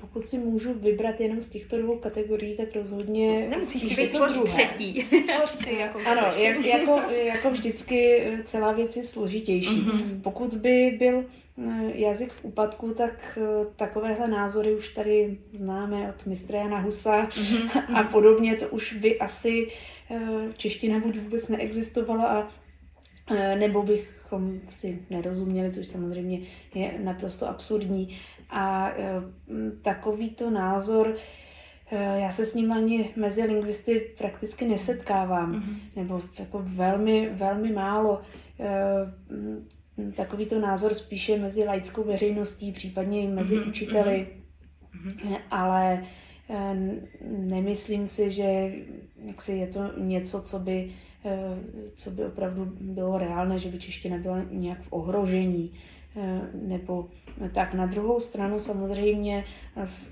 Pokud si můžu vybrat jenom z těchto dvou kategorií, tak rozhodně... Nemusíš si vytvořit třetí. si, jako ano, jak, jako, jako vždycky celá věc je složitější. Mm-hmm. Pokud by byl eh, jazyk v úpadku, tak eh, takovéhle názory už tady známe od mistra Jana Husa mm-hmm. a podobně. To už by asi eh, čeština buď vůbec neexistovala a nebo bychom si nerozuměli, což samozřejmě je naprosto absurdní. A e, takovýto názor, e, já se s ním ani mezi lingvisty prakticky nesetkávám, mm-hmm. nebo jako velmi, velmi málo. E, takovýto názor spíše mezi laickou veřejností, případně i mezi mm-hmm. učiteli, mm-hmm. ale nemyslím si, že jaksi je to něco, co by, co by opravdu bylo reálné, že by čeština byla nějak v ohrožení. Eh, nebo tak na druhou stranu samozřejmě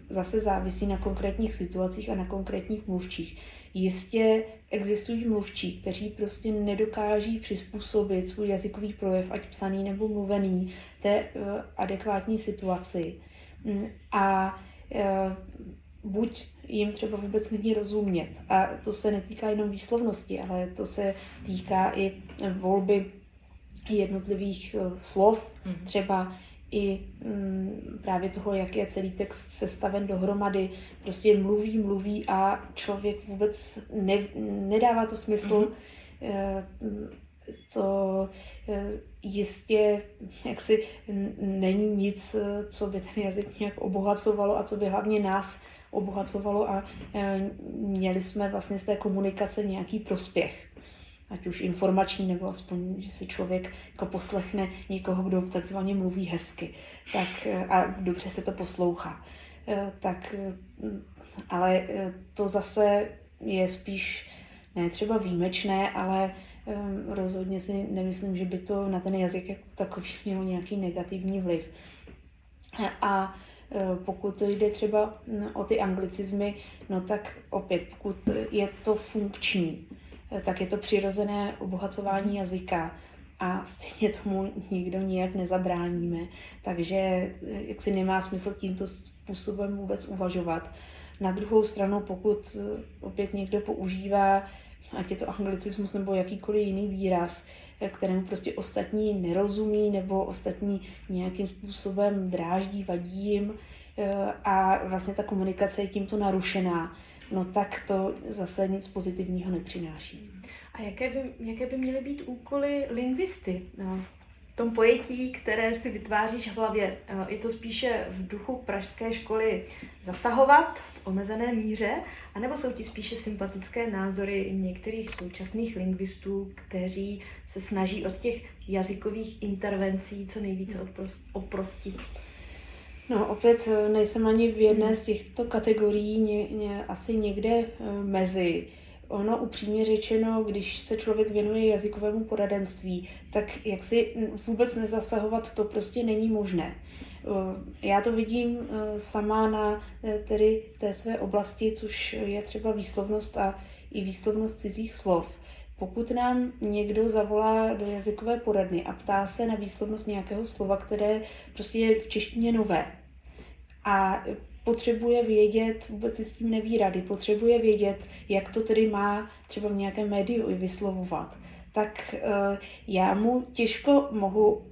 zase závisí na konkrétních situacích a na konkrétních mluvčích. Jistě existují mluvčí, kteří prostě nedokáží přizpůsobit svůj jazykový projev, ať psaný nebo mluvený, té eh, adekvátní situaci. Mm, a eh, buď jim třeba vůbec není rozumět. A to se netýká jenom výslovnosti, ale to se týká i volby jednotlivých eh, slov, mm. třeba i mm, právě toho, jak je celý text sestaven dohromady. Prostě mluví, mluví a člověk vůbec ne, nedává to smysl. Mm. To eh, jistě jaksi není nic, co by ten jazyk nějak obohacovalo a co by hlavně nás obohacovalo a měli jsme vlastně z té komunikace nějaký prospěch ať už informační, nebo aspoň, že si člověk jako poslechne někoho, kdo takzvaně mluví hezky tak, eh, a dobře se to poslouchá. Eh, tak, eh, ale to zase je spíš ne třeba výjimečné, ale rozhodně si nemyslím, že by to na ten jazyk jako takový mělo nějaký negativní vliv. A Pokud jde třeba mm, o ty anglicizmy, no tak opět, pokud je to funkční, tak je to přirozené obohacování jazyka a stejně tomu nikdo nijak nezabráníme. Takže jak si nemá smysl tímto způsobem vůbec uvažovat. Na druhou stranu, pokud opět někdo používá, ať je to anglicismus nebo jakýkoliv jiný výraz, kterému prostě ostatní nerozumí nebo ostatní nějakým způsobem dráždí, vadí jim a vlastně ta komunikace je tímto narušená, no tak to zase nic pozitivního nepřináší. A jaké by, jaké by měly být úkoly lingvisty? No, v tom pojetí, které si vytváříš v hlavě, je to spíše v duchu pražské školy zasahovat v omezené míře, anebo jsou ti spíše sympatické názory některých současných lingvistů, kteří se snaží od těch jazykových intervencí co nejvíce oprostit? No, opět eh, nejsem ani v jedné z těchto kategorií, ně, ně, asi někde eh, mezi. Ono upřímně řečeno, když se člověk věnuje jazykovému poradenství, tak jak si vůbec nezasahovat, to prostě není možné. Eh, já to vidím sama na tedy té své oblasti, což je třeba výslovnost a i výslovnost cizích slov. Pokud nám někdo zavolá do jazykové poradny a ptá se na výslovnost nějakého slova, které prostě je v češtině nové a potřebuje vědět, vůbec si s tím neví rady, potřebuje vědět, jak to tedy má třeba v nějakém médiu i vyslovovat, tak uh, já mu těžko mohu uh,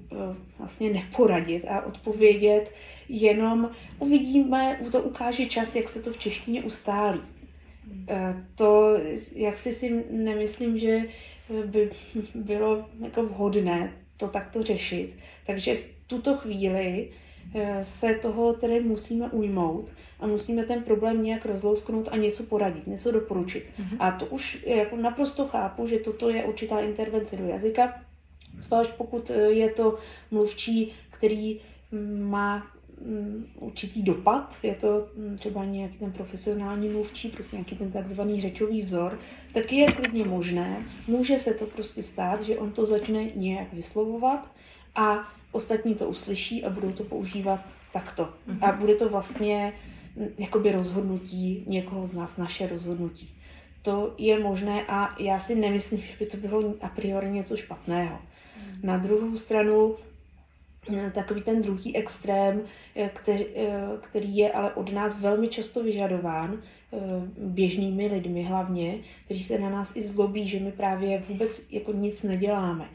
vlastně neporadit a odpovědět, jenom uvidíme, to ukáže čas, jak se to v češtině ustálí. Uh, to, jak si si nemyslím, že by bylo jako vhodné to takto řešit. Takže v tuto chvíli Eh, se toho tedy musíme ujmout a musíme ten problém nějak rozlousknout a něco poradit, něco doporučit. Mm-hmm. A to už jako naprosto chápu, že toto je určitá intervence do jazyka, zvlášť pokud eh, je to mluvčí, který má určitý dopad, je to mm, třeba nějaký ten profesionální mluvčí, prostě nějaký ten takzvaný řečový vzor, tak je klidně možné, může se to prostě stát, že on to začne nějak vyslovovat a ostatní to uslyší a budou to používat takto. Mm-hmm. A bude to vlastně jakoby rozhodnutí někoho z nás, naše rozhodnutí. To je možné a já si nemyslím, že by to bylo a priori něco špatného. Mm. Na druhou stranu takový ten druhý extrém, eh, který, eh, který je ale od nás velmi často vyžadován, běžnými lidmi hlavně, kteří se na nás i zlobí, že my právě vůbec jako nic neděláme.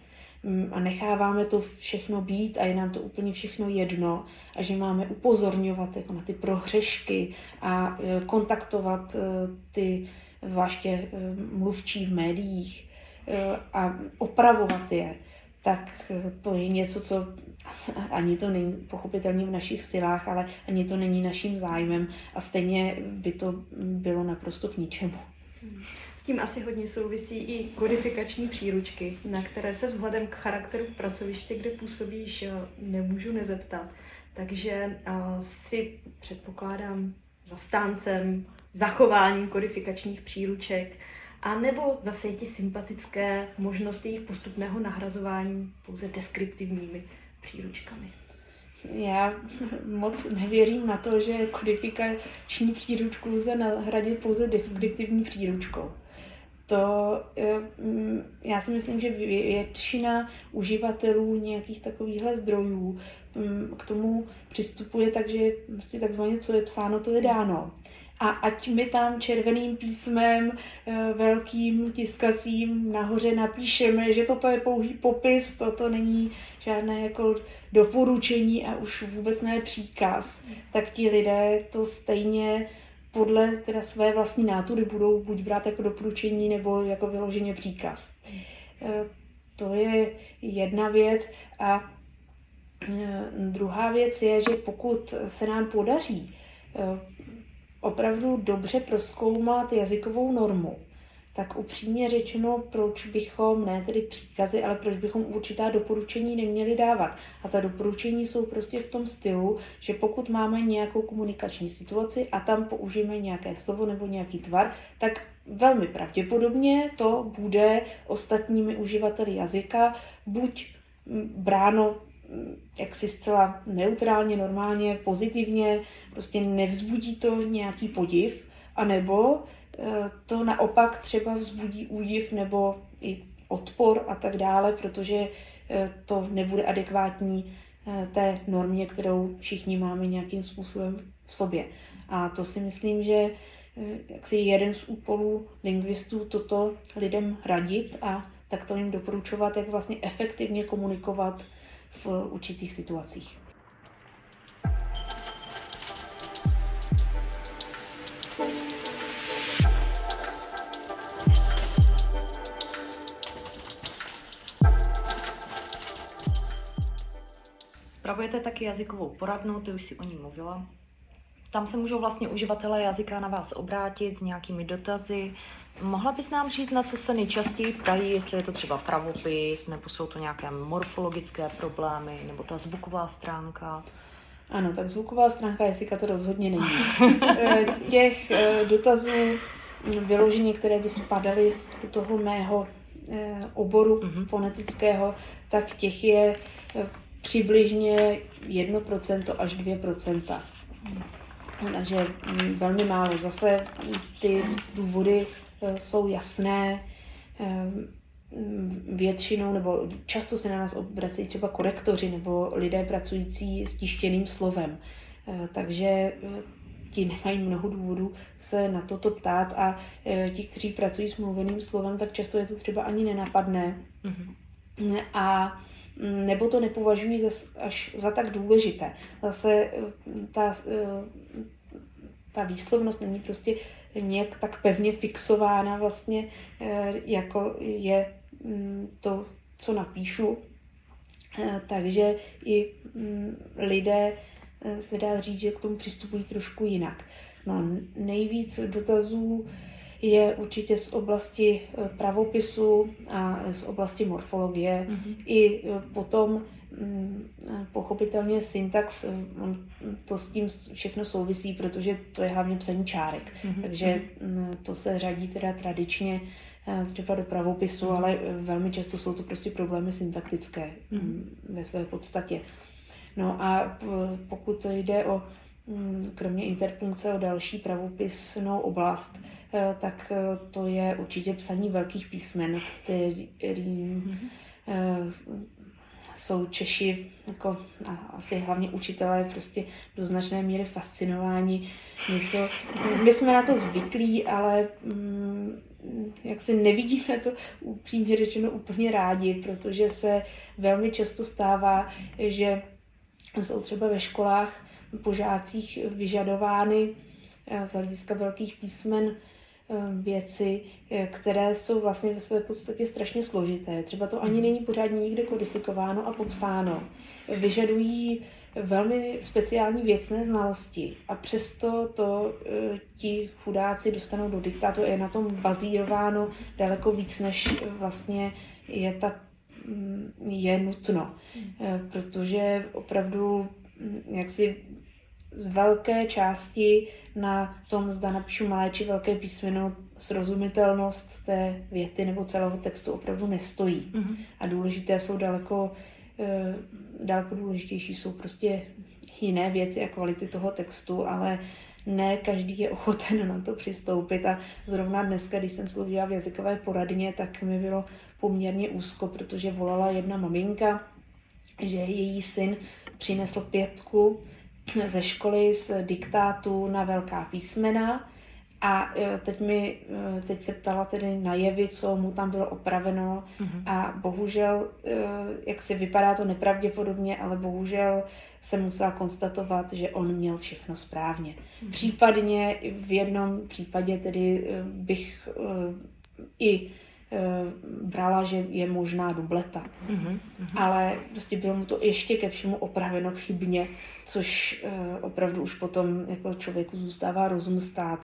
Mm, a necháváme to všechno být a je nám to úplně všechno jedno a že máme upozorňovat jako na ty prohřešky a kontaktovat ty zvláště mluvčí v médiích a opravovat je, tak to je něco, co ani to není pochopitelně v našich silách, ale ani to není naším zájmem a stejně by to bylo naprosto k ničemu. Hmm tím asi hodně souvisí i kodifikační příručky, na které se vzhledem k charakteru pracoviště, kde působíš, eh, nemůžu nezeptat. Takže eh, si předpokládám zastáncem zachování kodifikačních příruček, a nebo zase je ti sympatické možnosti jejich postupného nahrazování pouze deskriptivními příručkami. Já moc nevěřím na to, že kodifikační příručku lze nahradit pouze deskriptivní příručkou to mm, já si myslím, že většina uživatelů nějakých takovýchhle zdrojů mm, k tomu přistupuje tak, že prostě takzvaně co je psáno, to je dáno. A ať mi tam červeným písmem eh, velkým tiskacím nahoře napíšeme, že toto je pouhý popis, toto není žádné jako doporučení a už vůbec ne příkaz, tak ti lidé to stejně podle teda své vlastní nátury budou buď brát jako doporučení nebo jako vyloženě příkaz. E, to je jedna věc. A e, druhá věc je, že pokud se nám podaří opravdu dobře proskoumat jazykovou normu, tak upřímně řečeno, proč bychom, ne tedy příkazy, ale proč bychom určitá doporučení neměli dávat. A ta doporučení jsou prostě v tom stylu, že pokud máme nějakou komunikační situaci a tam použijeme nějaké slovo nebo nějaký tvar, tak velmi pravděpodobně to bude ostatními uživateli jazyka buď bráno jaksi zcela neutrálně, normálně, pozitivně, prostě nevzbudí to nějaký podiv, anebo to naopak třeba vzbudí údiv nebo i odpor a tak dále, protože to nebude adekvátní té normě, kterou všichni máme nějakým způsobem v sobě. A to si myslím, že jak si jeden z úkolů lingvistů toto lidem radit a tak to jim doporučovat, jak vlastně efektivně komunikovat v určitých situacích. Spravujete taky jazykovou poradnu, ty už si o ní mluvila. Tam se můžou vlastně uživatelé jazyka na vás obrátit s nějakými dotazy. Mohla bys nám říct, na co se nejčastěji ptají, jestli je to třeba pravopis, nebo jsou to nějaké morfologické problémy, nebo ta zvuková stránka? Ano, tak zvuková stránka jazyka to rozhodně není. Eh, těch eh, dotazů vyloženě, které by spadaly do toho mého eh, oboru mm-hmm. fonetického, tak těch je přibližně 1% až 2%. Takže mm, velmi málo. Zase ty důvody jsou jasné, e, většinou nebo často se na nás obracejí třeba korektoři nebo lidé pracující s tištěným slovem. E, takže ti nemají mnoho důvodů se na toto ptát a ti, kteří pracují s mluveným slovem, tak často je to třeba ani nenapadné. Mm-hmm. A Mm, nebo to nepovažují za, až za tak důležité. Zase eh, ta, eh, ta výslovnost není prostě nějak tak pevně fixována vlastně, eh, jako je mm, to, co napíšu. Takže i mm, lidé se dá říct, že k tomu přistupují trošku jinak. No, nejvíc dotazů je určitě z oblasti eh, pravopisu a z oblasti morfologie. Mm-hmm. I eh, potom pochopitelně syntax, eh, to s tím všechno souvisí, protože to je hlavně psaní čárek. Mm-hmm. Takže mhm. to se řadí teda tradičně třeba do pravopisu, mm-hmm. ale velmi často jsou to prostě problémy syntaktické mm-hmm. ve své podstatě. No a pokud jde o mm, kromě interpunkce o další pravopisnou oblast, Eh, tak eh, to je určitě psaní velkých písmen, který, mm-hmm. Jsou Češi jako asi hlavně učitelé prostě do značné míry fascinováni. My, to, my jsme na to zvyklí, ale mm, jak si nevidíme to upřímně řečeno úplně rádi, protože se velmi často stává, že jsou třeba ve školách po žácích vyžadovány z hlediska velkých písmen Eh, věci, eh, které jsou vlastně ve své podstatě strašně složité. Třeba to ani mhm. není pořádně nikde kodifikováno a popsáno. Vyžadují velmi speciální věcné znalosti a přesto to e, ti chudáci dostanou do diktátu. Je na tom bazírováno daleko víc, než vlastně je, ta, mm, je nutno. E, protože opravdu mm, jak si z velké části na tom, zda napíšu malé či velké písmeno, srozumitelnost té věty nebo celého textu opravdu nestojí. Mm-hmm. A důležité jsou daleko, e, daleko důležitější jsou prostě jiné věci a kvality toho textu, ale ne každý je ochoten na to přistoupit a zrovna dneska, když jsem sloužila v jazykové poradně, tak mi bylo poměrně úzko, protože volala jedna maminka, že její syn přinesl pětku ze školy z diktátu na velká písmena a e, teď, mi, e, teď se ptala tedy na jevy, co mu tam bylo opraveno mm-hmm. a bohužel, e, jak si vypadá to nepravděpodobně, ale bohužel se musela konstatovat, že on měl všechno správně. Mm-hmm. Případně v jednom případě tedy bych i brala, že je možná dubleta. Mm-hmm. Ale prostě bylo mu to ještě ke všemu opraveno chybně, což opravdu už potom jako člověku zůstává rozum stát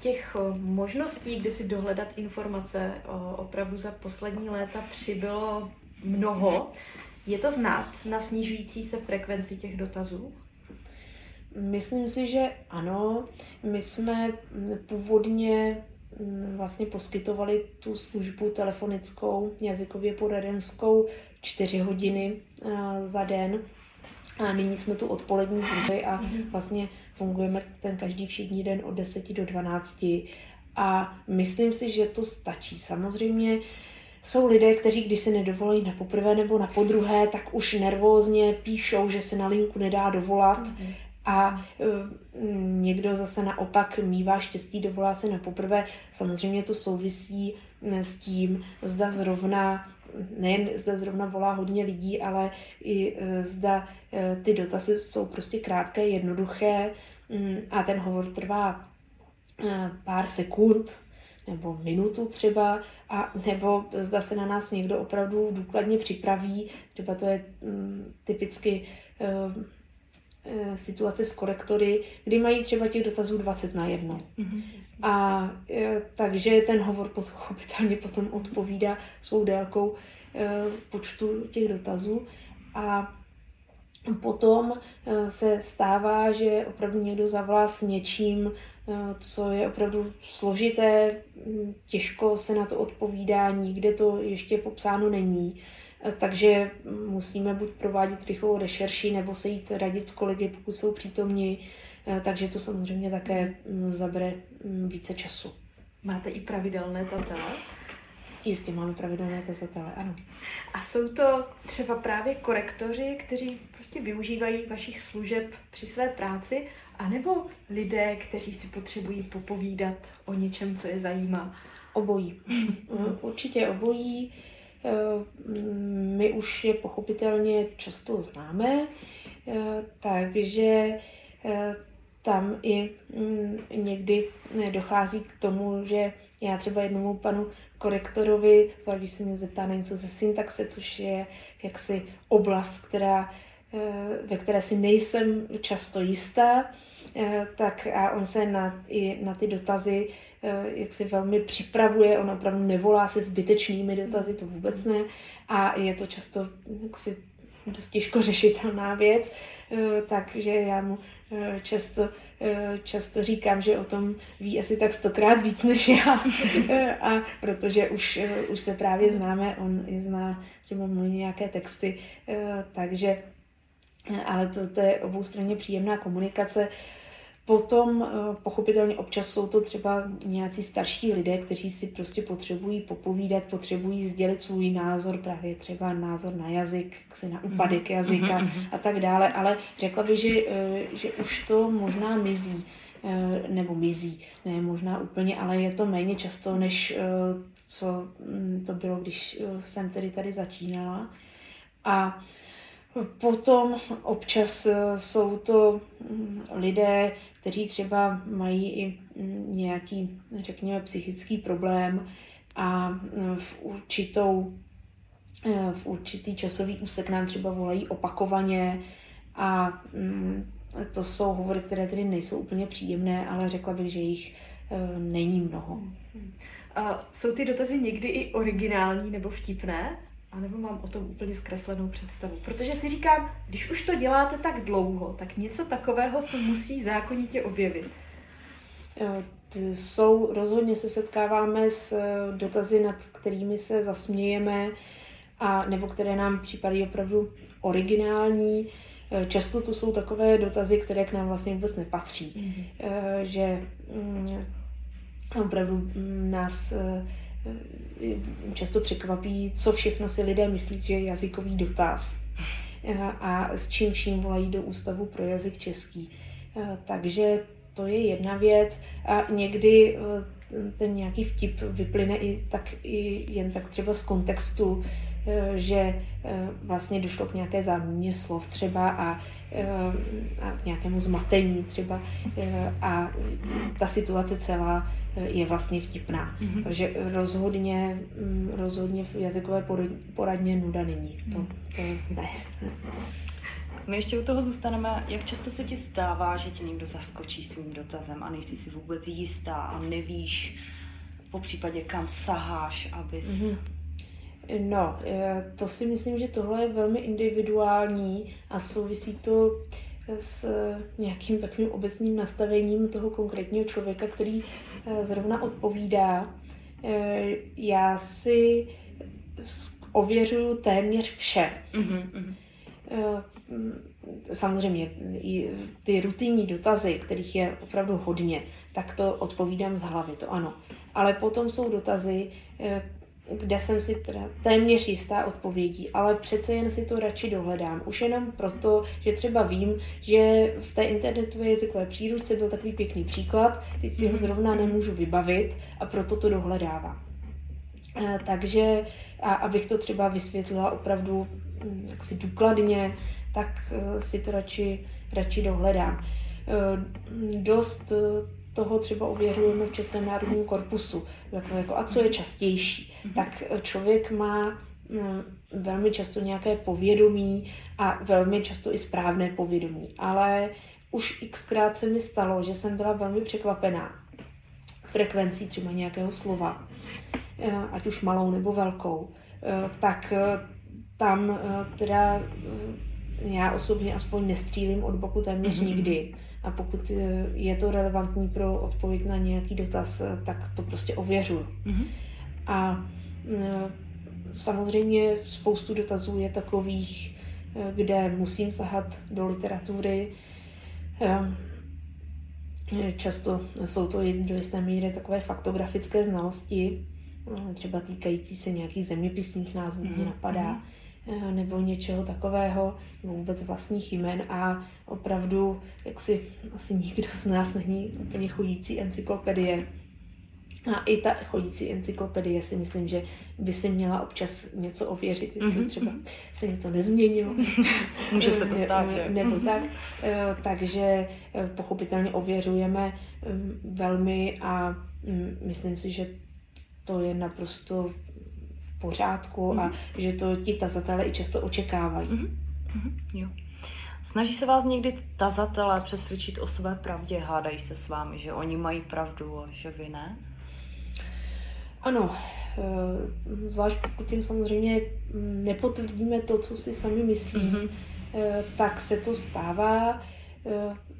těch eh, možností, kdy si dohledat informace eh, opravdu za poslední léta přibylo mnoho. Je to znát na snižující se frekvenci těch dotazů? Myslím si, že ano. My jsme původně vlastně poskytovali tu službu telefonickou, jazykově poradenskou čtyři hodiny za den. A nyní jsme tu odpolední služby a vlastně fungujeme ten každý všední den od 10 do 12. A myslím si, že to stačí. Samozřejmě jsou lidé, kteří když se nedovolí na poprvé nebo na podruhé, tak už nervózně píšou, že se na linku nedá dovolat. Mm-hmm. A e, někdo zase naopak mývá štěstí, dovolá se na poprvé. Samozřejmě to souvisí s tím, zda zrovna nejen zda zrovna volá hodně lidí, ale i e, zda e, ty dotazy jsou prostě krátké, jednoduché mm, a ten hovor trvá pár sekund, nebo minutu třeba, a nebo zda se na nás někdo opravdu důkladně připraví, třeba to je mm, typicky situace s korektory, kdy mají třeba těch dotazů 20 na jedno. Mm-hmm, a uh, takže ten hovor pochopitelně potom odpovídá svou délkou uh, počtu těch dotazů a Potom se stává, že opravdu někdo zavolá s něčím, Eh, co je opravdu složité, hm, těžko se na to odpovídá, nikde to ještě popsáno není. Takže musíme buď provádět rychlou rešerši, nebo se jít radit s kolegy, pokud jsou přítomni. Eh, takže to samozřejmě také hm, zabere hm, více času. Máte i pravidelné tatele? Jistě máme pravidelné tazatele, ano. A jsou to třeba právě korektoři, kteří prostě využívají vašich služeb při své práci anebo lidé, kteří si potřebují popovídat o něčem, co je zajímá? Obojí. Určitě obojí. Eh, my už je pochopitelně často známe, eh, takže eh, tam i mm, někdy dochází k tomu, že já třeba jednomu panu korektorovi, zvlášť když se mě zeptá na něco ze syntaxe, což je jaksi oblast, která, ve které si nejsem často jistá, Eh, tak a on se na, i na ty dotazy eh, jak si velmi připravuje, on opravdu nevolá se zbytečnými dotazy, to vůbec ne, a je to často jaksi dost těžko řešitelná věc, eh, takže já mu často, často říkám, že o tom ví asi tak stokrát víc než já, a protože už, už se právě známe, on zná třeba můj nějaké texty, takže ale to, to je oboustranně příjemná komunikace. Potom eh, pochopitelně občas jsou to třeba nějací starší lidé, kteří si prostě potřebují popovídat, potřebují sdělit svůj názor, právě třeba názor na jazyk, se na úpadek mm-hmm. jazyka mm-hmm. a tak dále, ale řekla bych, že, eh, že už to možná mizí, eh, nebo mizí, ne možná úplně, ale je to méně často, než co mm, to bylo, když jsem tedy tady začínala. A Potom občas jsou to mm, lidé, kteří třeba mají i mm, nějaký, řekněme, psychický problém a mm, v určitou e, v určitý časový úsek nám třeba volají opakovaně a mm, to jsou hovory, které tedy nejsou úplně příjemné, ale řekla bych, že jich není mnoho. A jsou ty dotazy někdy i originální nebo vtipné? A nebo mám o tom úplně zkreslenou představu. Protože si říkám, když už to děláte tak dlouho, tak něco takového se musí zákonitě objevit. Jsou, rozhodně se setkáváme s eh, dotazy, nad kterými se zasmějeme, a, nebo které nám připadají opravdu originální. Eh, často to jsou takové dotazy, které k nám vlastně vůbec nepatří. Mm-hmm. Že mm, opravdu mm, nás často překvapí, co všechno si lidé myslí, že je jazykový dotaz eh, a s čím vším volají do Ústavu pro jazyk český. Eh, takže to je jedna věc a někdy ten nějaký vtip vyplyne i tak i jen tak třeba z kontextu, že vlastně došlo k nějaké záměně slov třeba a, a k nějakému zmatení třeba a ta situace celá je vlastně vtipná. Mm-hmm. Takže rozhodně, mm, rozhodně v jazykové poradně nuda není. To, mhm. to ne. My ještě u toho zůstaneme. Jak často se ti stává, že ti někdo zaskočí svým dotazem a nejsi si vůbec jistá a nevíš po případě kam saháš, abys... Mm-hmm. No, to si myslím, že tohle je velmi individuální a souvisí to s nějakým takovým obecným nastavením toho konkrétního člověka, který zrovna odpovídá. Já si ověřuju téměř vše. Mm-hmm. Samozřejmě i ty rutinní dotazy, kterých je opravdu hodně, tak to odpovídám z hlavy, to ano. Ale potom jsou dotazy, eh, kde jsem si teda téměř jistá odpovědí, ale přece jen si to radši dohledám. Už jenom proto, že třeba vím, že v té internetové jazykové příručce byl takový pěkný příklad, teď si ho mhm. zrovna nemůžu vybavit a proto to dohledávám. Eh, takže, a abych to třeba vysvětlila opravdu hm, jaksi důkladně, tak eh, si to radši, radši dohledám. Dost toho třeba ověřujeme v Českém národním korpusu. Takové jako, a co je častější? Mm-hmm. Tak člověk má mm, velmi často nějaké povědomí a velmi často i správné povědomí. Ale už xkrát se mi stalo, že jsem byla velmi překvapená frekvencí třeba nějakého slova, eh, ať už malou nebo velkou, eh, tak eh, tam teda já osobně aspoň nestřílím od boku téměř mm-hmm. nikdy a pokud eh, je to relevantní pro odpověď na nějaký dotaz, eh, tak to prostě ověřuju. Mm-hmm. A eh, samozřejmě spoustu dotazů je takových, kde musím sahat do literatury. Často jsou to do jisté míry takové faktografické znalosti, třeba týkající se nějakých zeměpisných názvů, mm-hmm. mě napadá. Mm-hmm Eh, nebo něčeho takového, nebo vůbec vlastních jmen a opravdu, jak si asi nikdo z nás není úplně chodící encyklopedie. A i ta chodící encyklopedie si myslím, že by si měla občas něco ověřit, jestli mm-hmm. třeba se něco nezměnilo. Může se to stát, že? Nebo tak. Eh, takže eh, pochopitelně ověřujeme velmi a mm, myslím si, že to je naprosto pořádku mm. a mhm. že to ti tazatelé i často očekávají. Mm. Mm. Jo. Snaží se vás někdy tazatelé přesvědčit o své pravdě? Hádají se s vámi, že oni mají pravdu a že vy ne? Ano, eh, zvlášť pokud tím samozřejmě nepotvrdíme to, co si sami myslí, mm-hmm. tak se to stává.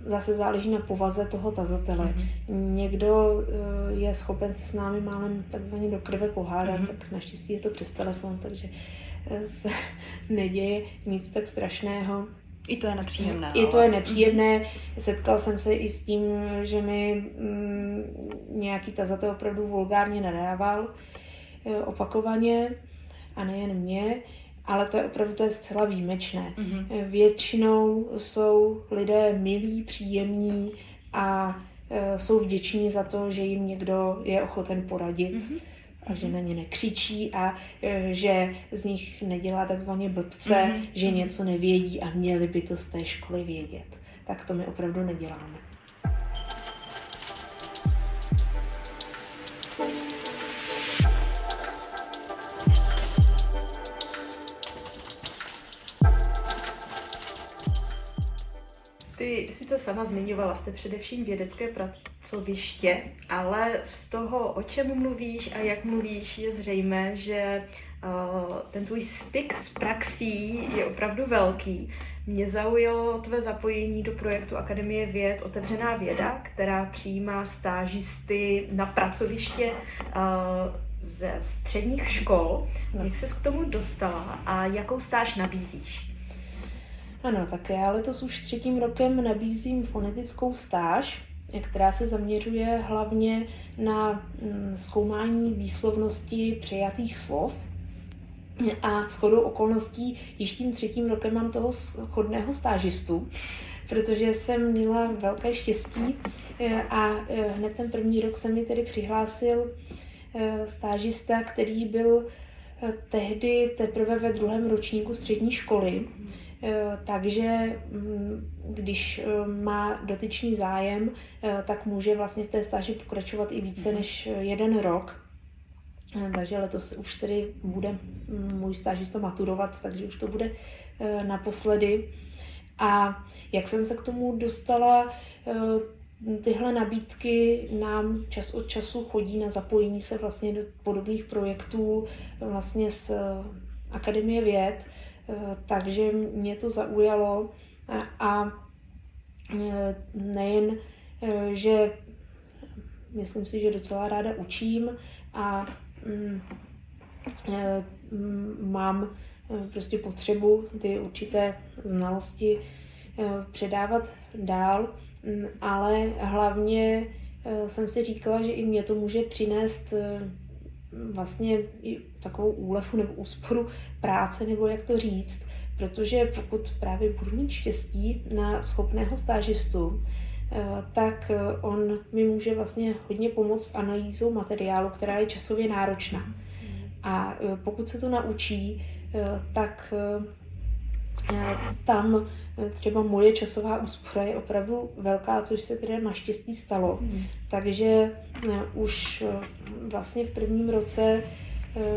Eh, zase záleží na povaze toho tazatele. Mm-hmm. Někdo eh, je schopen se s námi málem takzvaně do krve pohádat, mm-hmm. tak naštěstí je to přes telefon, takže eh, se neděje nic tak strašného. I to je nepříjemné. I to je nepříjemné. Setkal jsem se i s tím, že mi mm, nějaký tazatel opravdu vulgárně nadával opakovaně a nejen mě ale to je opravdu to je zcela výjimečné. Mm-hmm. Většinou jsou lidé milí, příjemní a e, jsou vděční za to, že jim někdo je ochoten poradit. Mm-hmm a že na ně nekřičí a e, že z nich nedělá takzvaně blbce, mm-hmm. že něco nevědí a měli by to z té školy vědět. Tak to my opravdu neděláme. Ty si to sama zmiňovala, jste především vědecké pracoviště, ale z toho, o čem mluvíš a jak mluvíš, je zřejmé, že uh, ten tvůj styk s praxí je opravdu velký. Mě zaujalo tvé zapojení do projektu Akademie věd Otevřená věda, která přijímá stážisty na pracoviště uh, ze středních škol. Jak se k tomu dostala a jakou stáž nabízíš? Ano, tak já letos už třetím rokem nabízím fonetickou stáž, která se zaměřuje hlavně na mm, zkoumání výslovnosti přejatých slov. A s chodou okolností již tím třetím rokem mám toho chodného stážistu, protože jsem měla velké štěstí e, a e, hned ten první rok se mi tedy přihlásil e, stážista, který byl tehdy teprve ve druhém ročníku střední školy takže mm, když eh, má dotyčný zájem, eh, tak může vlastně v té stáži pokračovat i více mhm. než jeden rok. Takže letos už tedy bude mm, můj stážista maturovat, takže už to bude naposledy. A jak jsem se k tomu dostala, tyhle nabídky nám čas od času chodí na zapojení se vlastně do podobných projektů vlastně z Akademie věd, Eh, takže mě to zaujalo. A nejen, že myslím si, že docela ráda učím a mm, mám prostě potřebu ty určité znalosti předávat dál, mm, ale hlavně jsem si říkala, že i mě to může přinést vlastně i takovou úlevu nebo úsporu práce, nebo jak to říct, protože pokud právě budu mít štěstí na schopného stážistu, eh, tak eh, on mi může vlastně hodně pomoct analýzou materiálu, která je časově náročná. A eh, pokud se to naučí, tak tam třeba moje časová úspora je opravdu velká, což se teda naštěstí stalo. Hmm. Takže už vlastně v prvním roce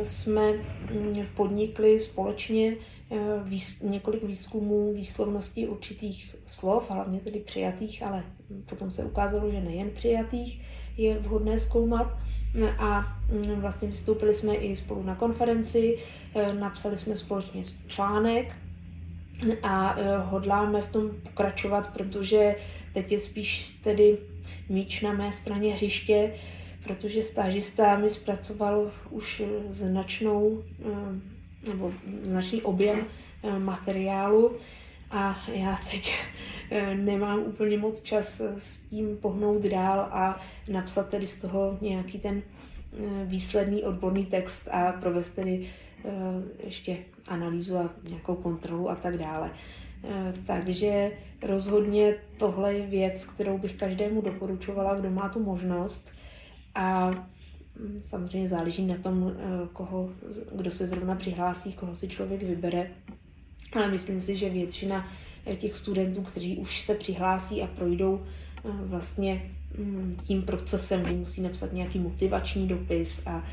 jsme mm, podnikli společně výz, několik výzkumů výslovnosti určitých slov, hlavně tedy přijatých, ale potom se ukázalo, že nejen přijatých je vhodné zkoumat. A mm, vlastně vystoupili jsme i spolu na konferenci, napsali jsme společně článek a e, hodláme v tom pokračovat, protože teď je spíš tedy míč na mé straně hřiště, protože stážista mi zpracoval už značnou e, nebo značný objem e, materiálu. A já teď nemám úplně moc čas s tím pohnout dál a napsat tedy z toho nějaký ten výsledný odborný text a provést tedy ještě analýzu a nějakou kontrolu a tak dále. Eh, takže rozhodně tohle je věc, kterou bych každému doporučovala, kdo má tu možnost. A mm, samozřejmě záleží na tom, eh, koho, kdo se zrovna přihlásí, koho si člověk vybere. Ale myslím si, že většina eh, těch studentů, kteří už se přihlásí a projdou vlastně mm, tím procesem, kdy musí napsat nějaký motivační dopis a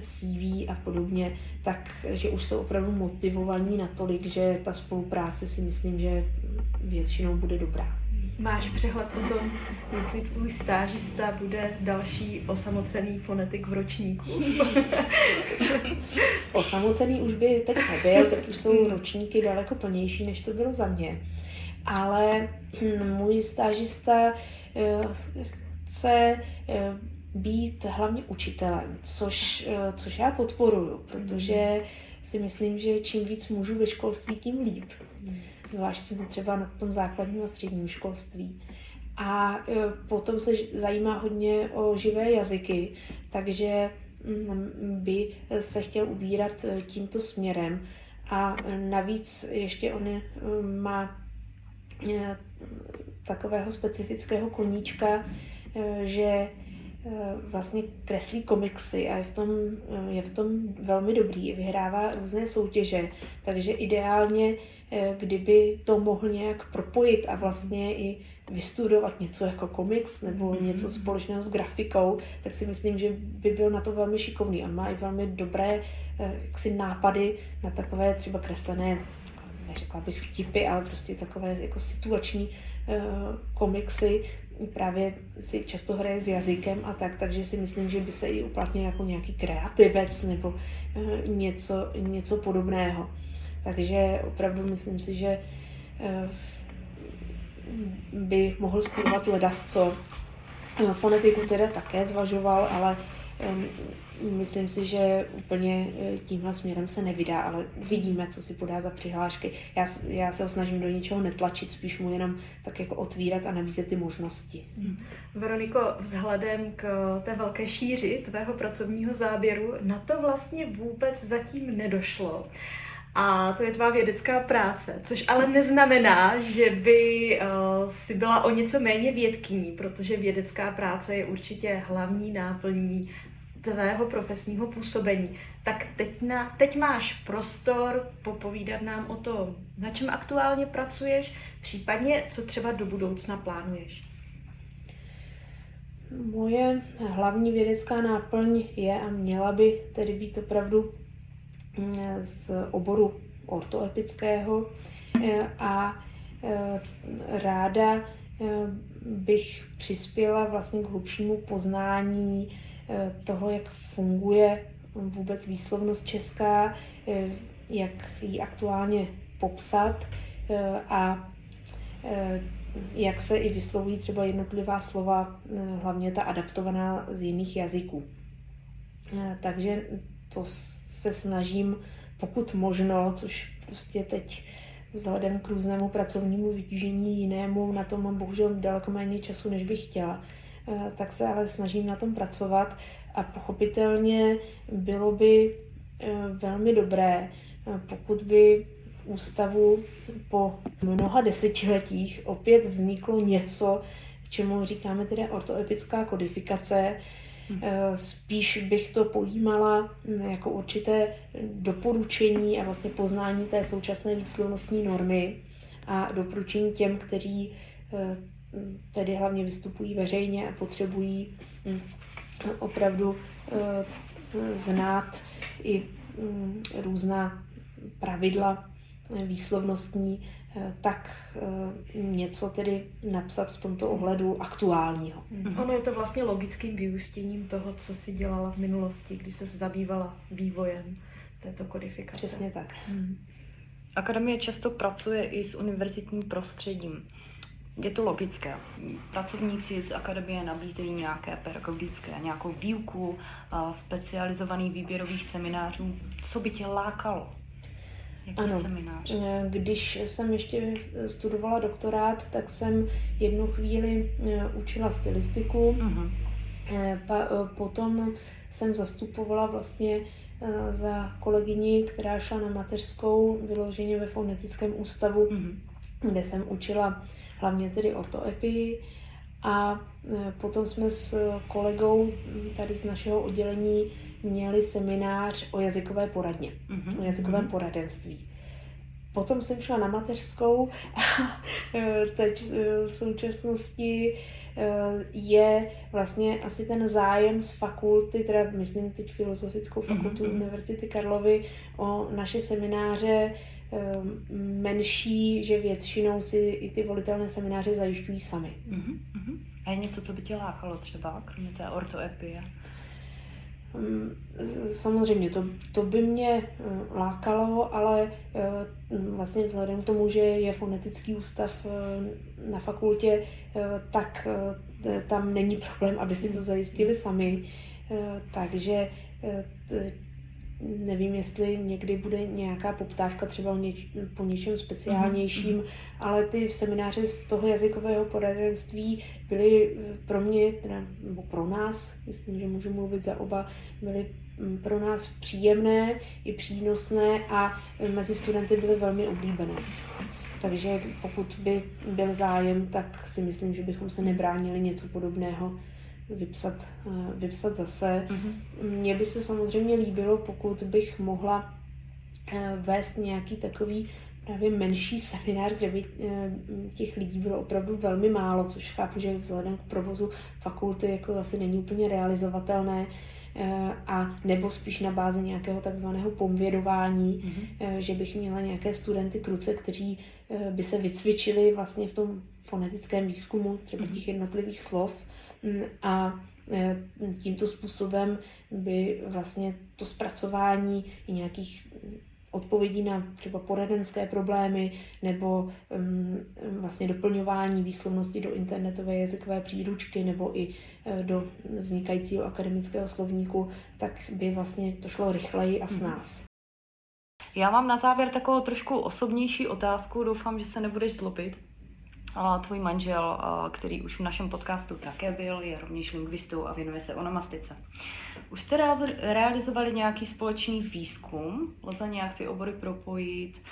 CV a podobně, tak že už jsou opravdu motivovaní natolik, že ta spolupráce si myslím, že většinou bude dobrá. Máš přehled o tom, jestli tvůj stážista bude další osamocený fonetik v ročníku? osamocený už by teď nebyl, teď už jsou ročníky daleko plnější, než to bylo za mě. Ale hm, můj stážista eh, chce eh, být hlavně učitelem, což, eh, což já podporuju, protože si myslím, že čím víc můžu ve školství, tím líp. Zvláště třeba na tom základním a středním školství. A eh, potom se zajímá hodně o živé jazyky, takže mm, by se chtěl ubírat eh, tímto směrem. A navíc ještě on má takového specifického koníčka, že vlastně kreslí komiksy a je v tom, eh, je v tom velmi dobrý, vyhrává různé soutěže, takže ideálně, eh, kdyby to mohl nějak propojit a vlastně i vystudovat něco jako komiks nebo mm-hmm. něco společného s grafikou, tak si myslím, že by byl na to velmi šikovný. On má i velmi dobré jaksi nápady na takové třeba kreslené, neřekla bych vtipy, ale prostě takové jako situační komiksy, právě si často hraje s jazykem a tak, takže si myslím, že by se i uplatnil jako nějaký kreativec nebo eh, něco, něco podobného. Takže opravdu myslím si, že eh, by mohl studovat ledasco. Eh, fonetiku teda také zvažoval, ale myslím si, že úplně e, tímhle směrem se nevydá, ale uvidíme, co si podá za přihlášky. Já, já se ho snažím do ničeho netlačit, spíš mu jenom tak jako otvírat a nabízet ty možnosti. Hmm. Veroniko, vzhledem k té velké šíři tvého pracovního záběru, na to vlastně vůbec zatím nedošlo. A to je tvá vědecká práce, což ale neznamená, že by uh, si byla o něco méně vědkyní, protože vědecká práce je určitě hlavní náplní tvého profesního působení. Tak teď, na, teď máš prostor popovídat nám o tom, na čem aktuálně pracuješ, případně co třeba do budoucna plánuješ. Moje hlavní vědecká náplň je a měla by tedy být opravdu mm, z oboru ortoepického e, a e, ráda e, bych přispěla vlastně k hlubšímu poznání toho, jak funguje vůbec výslovnost česká, eh, jak ji aktuálně popsat eh, a jak se i vyslovují třeba jednotlivá slova, hlavně ta adaptovaná z jiných jazyků. Takže to se snažím, pokud možno, což prostě teď vzhledem k různému pracovnímu vytížení jinému, na to mám bohužel daleko méně času, než bych chtěla, tak se ale snažím na tom pracovat a pochopitelně bylo by velmi dobré, pokud by v ústavu po mnoha desetiletích opět vzniklo něco, čemu říkáme teda ortoepická kodifikace. Eh, spíš bych to pojímala hm, jako určité doporučení a vlastně poznání té současné výslovnostní normy a doporučení těm, kteří eh, tedy hlavně vystupují veřejně a potřebují hm, opravdu eh, znát i hm, různá pravidla výslovnostní, eh, tak eh, něco tedy napsat v tomto ohledu aktuálního. Mhm. Ono je to vlastně logickým vyústěním toho, co si dělala v minulosti, kdy se zabývala vývojem této kodifikace. Přesně tak. Hmm. Akademie často pracuje i s univerzitním prostředím. Je to logické. Pracovníci z akademie nabízejí nějaké pedagogické, nějakou výuku, specializovaných výběrových seminářů. Co by tě lákalo Jaký ano. seminář? Eh, když jsem ještě studovala doktorát, tak jsem jednu chvíli eh, učila stylistiku. Uh-huh. Potom jsem zastupovala vlastně za kolegyni, která šla na mateřskou vyloženě ve fonetickém ústavu, uh-huh. kde jsem učila hlavně tedy ortoepii. A potom jsme s kolegou tady z našeho oddělení měli seminář o jazykové poradně, mm-hmm. o jazykovém mhm. poradenství. Potom jsem šla na mateřskou a e, teď e, v současnosti e, je vlastně asi ten zájem z fakulty, teda myslím teď Filozofickou fakultu mm-hmm. Univerzity Karlovy, o naše semináře menší, že většinou si i ty volitelné semináře zajišťují sami. Mm-hmm. A je něco, co by tě lákalo třeba, kromě té ortoepie? Mm, samozřejmě, to, to by mě eh, lákalo, ale eh, vlastně vzhledem k tomu, že je fonetický ústav eh, na fakultě, tak tam není problém, aby si to zajistili sami. Takže nevím, jestli někdy bude nějaká poptávka třeba něč, po něčem speciálnějším, mm-hmm. ale ty semináře z toho jazykového poradenství byly pro mě, teda, nebo pro nás, myslím, že můžu mluvit za oba, byly mm, pro nás příjemné i přínosné a mezi studenty byly velmi oblíbené. Takže pokud by byl zájem, tak si myslím, že bychom se nebránili něco podobného vypsat, eh, vypsat zase. Mm-hmm. Mně by se samozřejmě líbilo, pokud bych mohla eh, vést nějaký takový právě menší seminář, kde by eh, těch lidí bylo opravdu velmi málo, což chápu, že vzhledem k provozu fakulty jako asi není úplně realizovatelné, a nebo spíš na bázi nějakého takzvaného pomvědování, mm-hmm. že bych měla nějaké studenty kruce, kteří by se vycvičili vlastně v tom fonetickém výzkumu třeba mm-hmm. těch jednotlivých slov a e, tímto způsobem by vlastně to zpracování i nějakých odpovědí na třeba poradenské problémy nebo um, vlastně doplňování výslovnosti do internetové jazykové příručky nebo i uh, do vznikajícího akademického slovníku, tak by vlastně to šlo rychleji a s mhm. nás. Já mám na závěr takovou trošku osobnější otázku, doufám, že se nebudeš zlobit. Tvůj manžel, který už v našem podcastu také byl, je rovněž lingvistou a věnuje se onomastice. Už jste realizovali nějaký společný výzkum? Lze nějak ty obory propojit?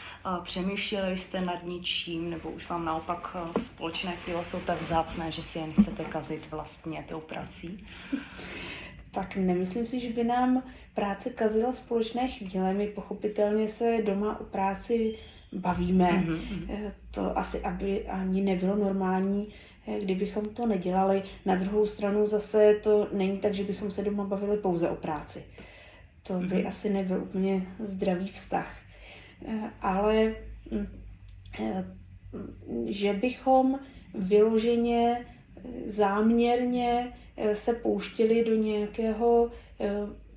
Přemýšleli jste nad ničím? Nebo už vám naopak společné chvíle jsou tak vzácné, že si jen chcete kazit vlastně tou prací? Tak nemyslím si, že by nám práce kazila společné chvíle. My pochopitelně se doma o práci bavíme. Mm-hmm. To asi aby ani nebylo normální, eh, kdybychom to nedělali. Na druhou stranu zase to není tak, že bychom se doma bavili pouze o práci. To by mm-hmm. asi nebyl úplně zdravý vztah. Eh, ale hm, že bychom vyloženě záměrně se pouštili do nějakého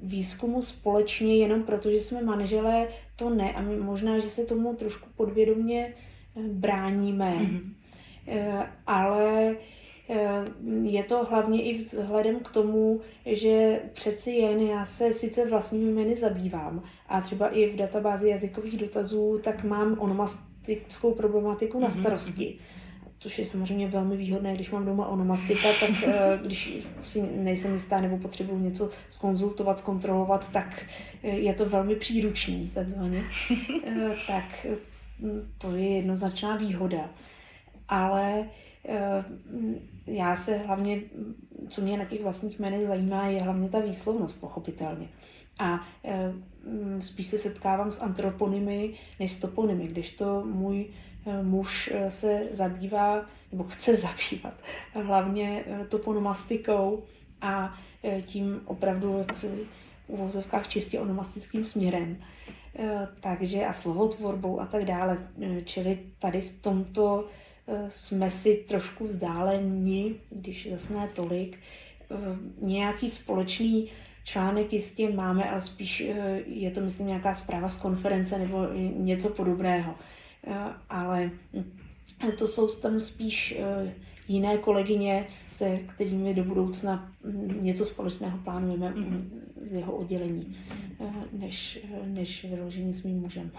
výzkumu společně jenom proto, že jsme manželé, to ne. A my možná, že se tomu trošku podvědomě eh, bráníme. Mm-hmm. ale je to hlavně i vzhledem k tomu, že přeci jen já se sice vlastními jmény zabývám a třeba i v databázi jazykových dotazů, tak mám onomastickou problematiku na mhm, starosti. Což je samozřejmě velmi výhodné, když mám doma onomastika, tak eh, když si nejsem jistá nebo potřebuji něco skonzultovat, zkontrolovat, tak eh, je to velmi příručný, takzvaně. Eh, tak to je jednoznačná výhoda. Ale já se hlavně, co mě na těch vlastních jménech zajímá, je hlavně ta výslovnost, pochopitelně. A e, spíš se setkávám s antroponymy než s toponymy, když to můj muž e, se zabývá, nebo chce zabývat hlavně toponomastikou a tím opravdu se v uvozovkách čistě onomastickým směrem. Takže a slovotvorbou a tak dále. Čili tady v tomto jsme si trošku vzdáleni, když zase ne tolik. Eh, nějaký společný článek jistě máme, ale spíš eh, je to, myslím, nějaká zpráva z konference nebo něco podobného. Eh, ale to jsou tam spíš jiné kolegyně, se kterými do budoucna hm, něco společného plánujeme mm-hmm. z jeho oddělení, než, než vyložení s mým mužem.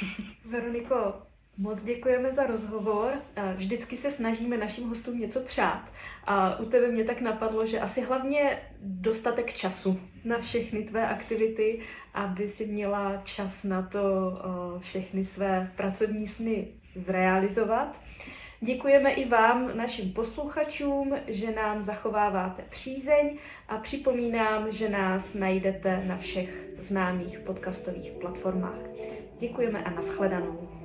Veroniko, Moc děkujeme za rozhovor. Vždycky se snažíme našim hostům něco přát. A u tebe mě tak napadlo, že asi hlavně dostatek času na všechny tvé aktivity, aby si měla čas na to všechny své pracovní sny zrealizovat. Děkujeme i vám, našim posluchačům, že nám zachováváte přízeň a připomínám, že nás najdete na všech známých podcastových platformách. Děkujeme a nashledanou.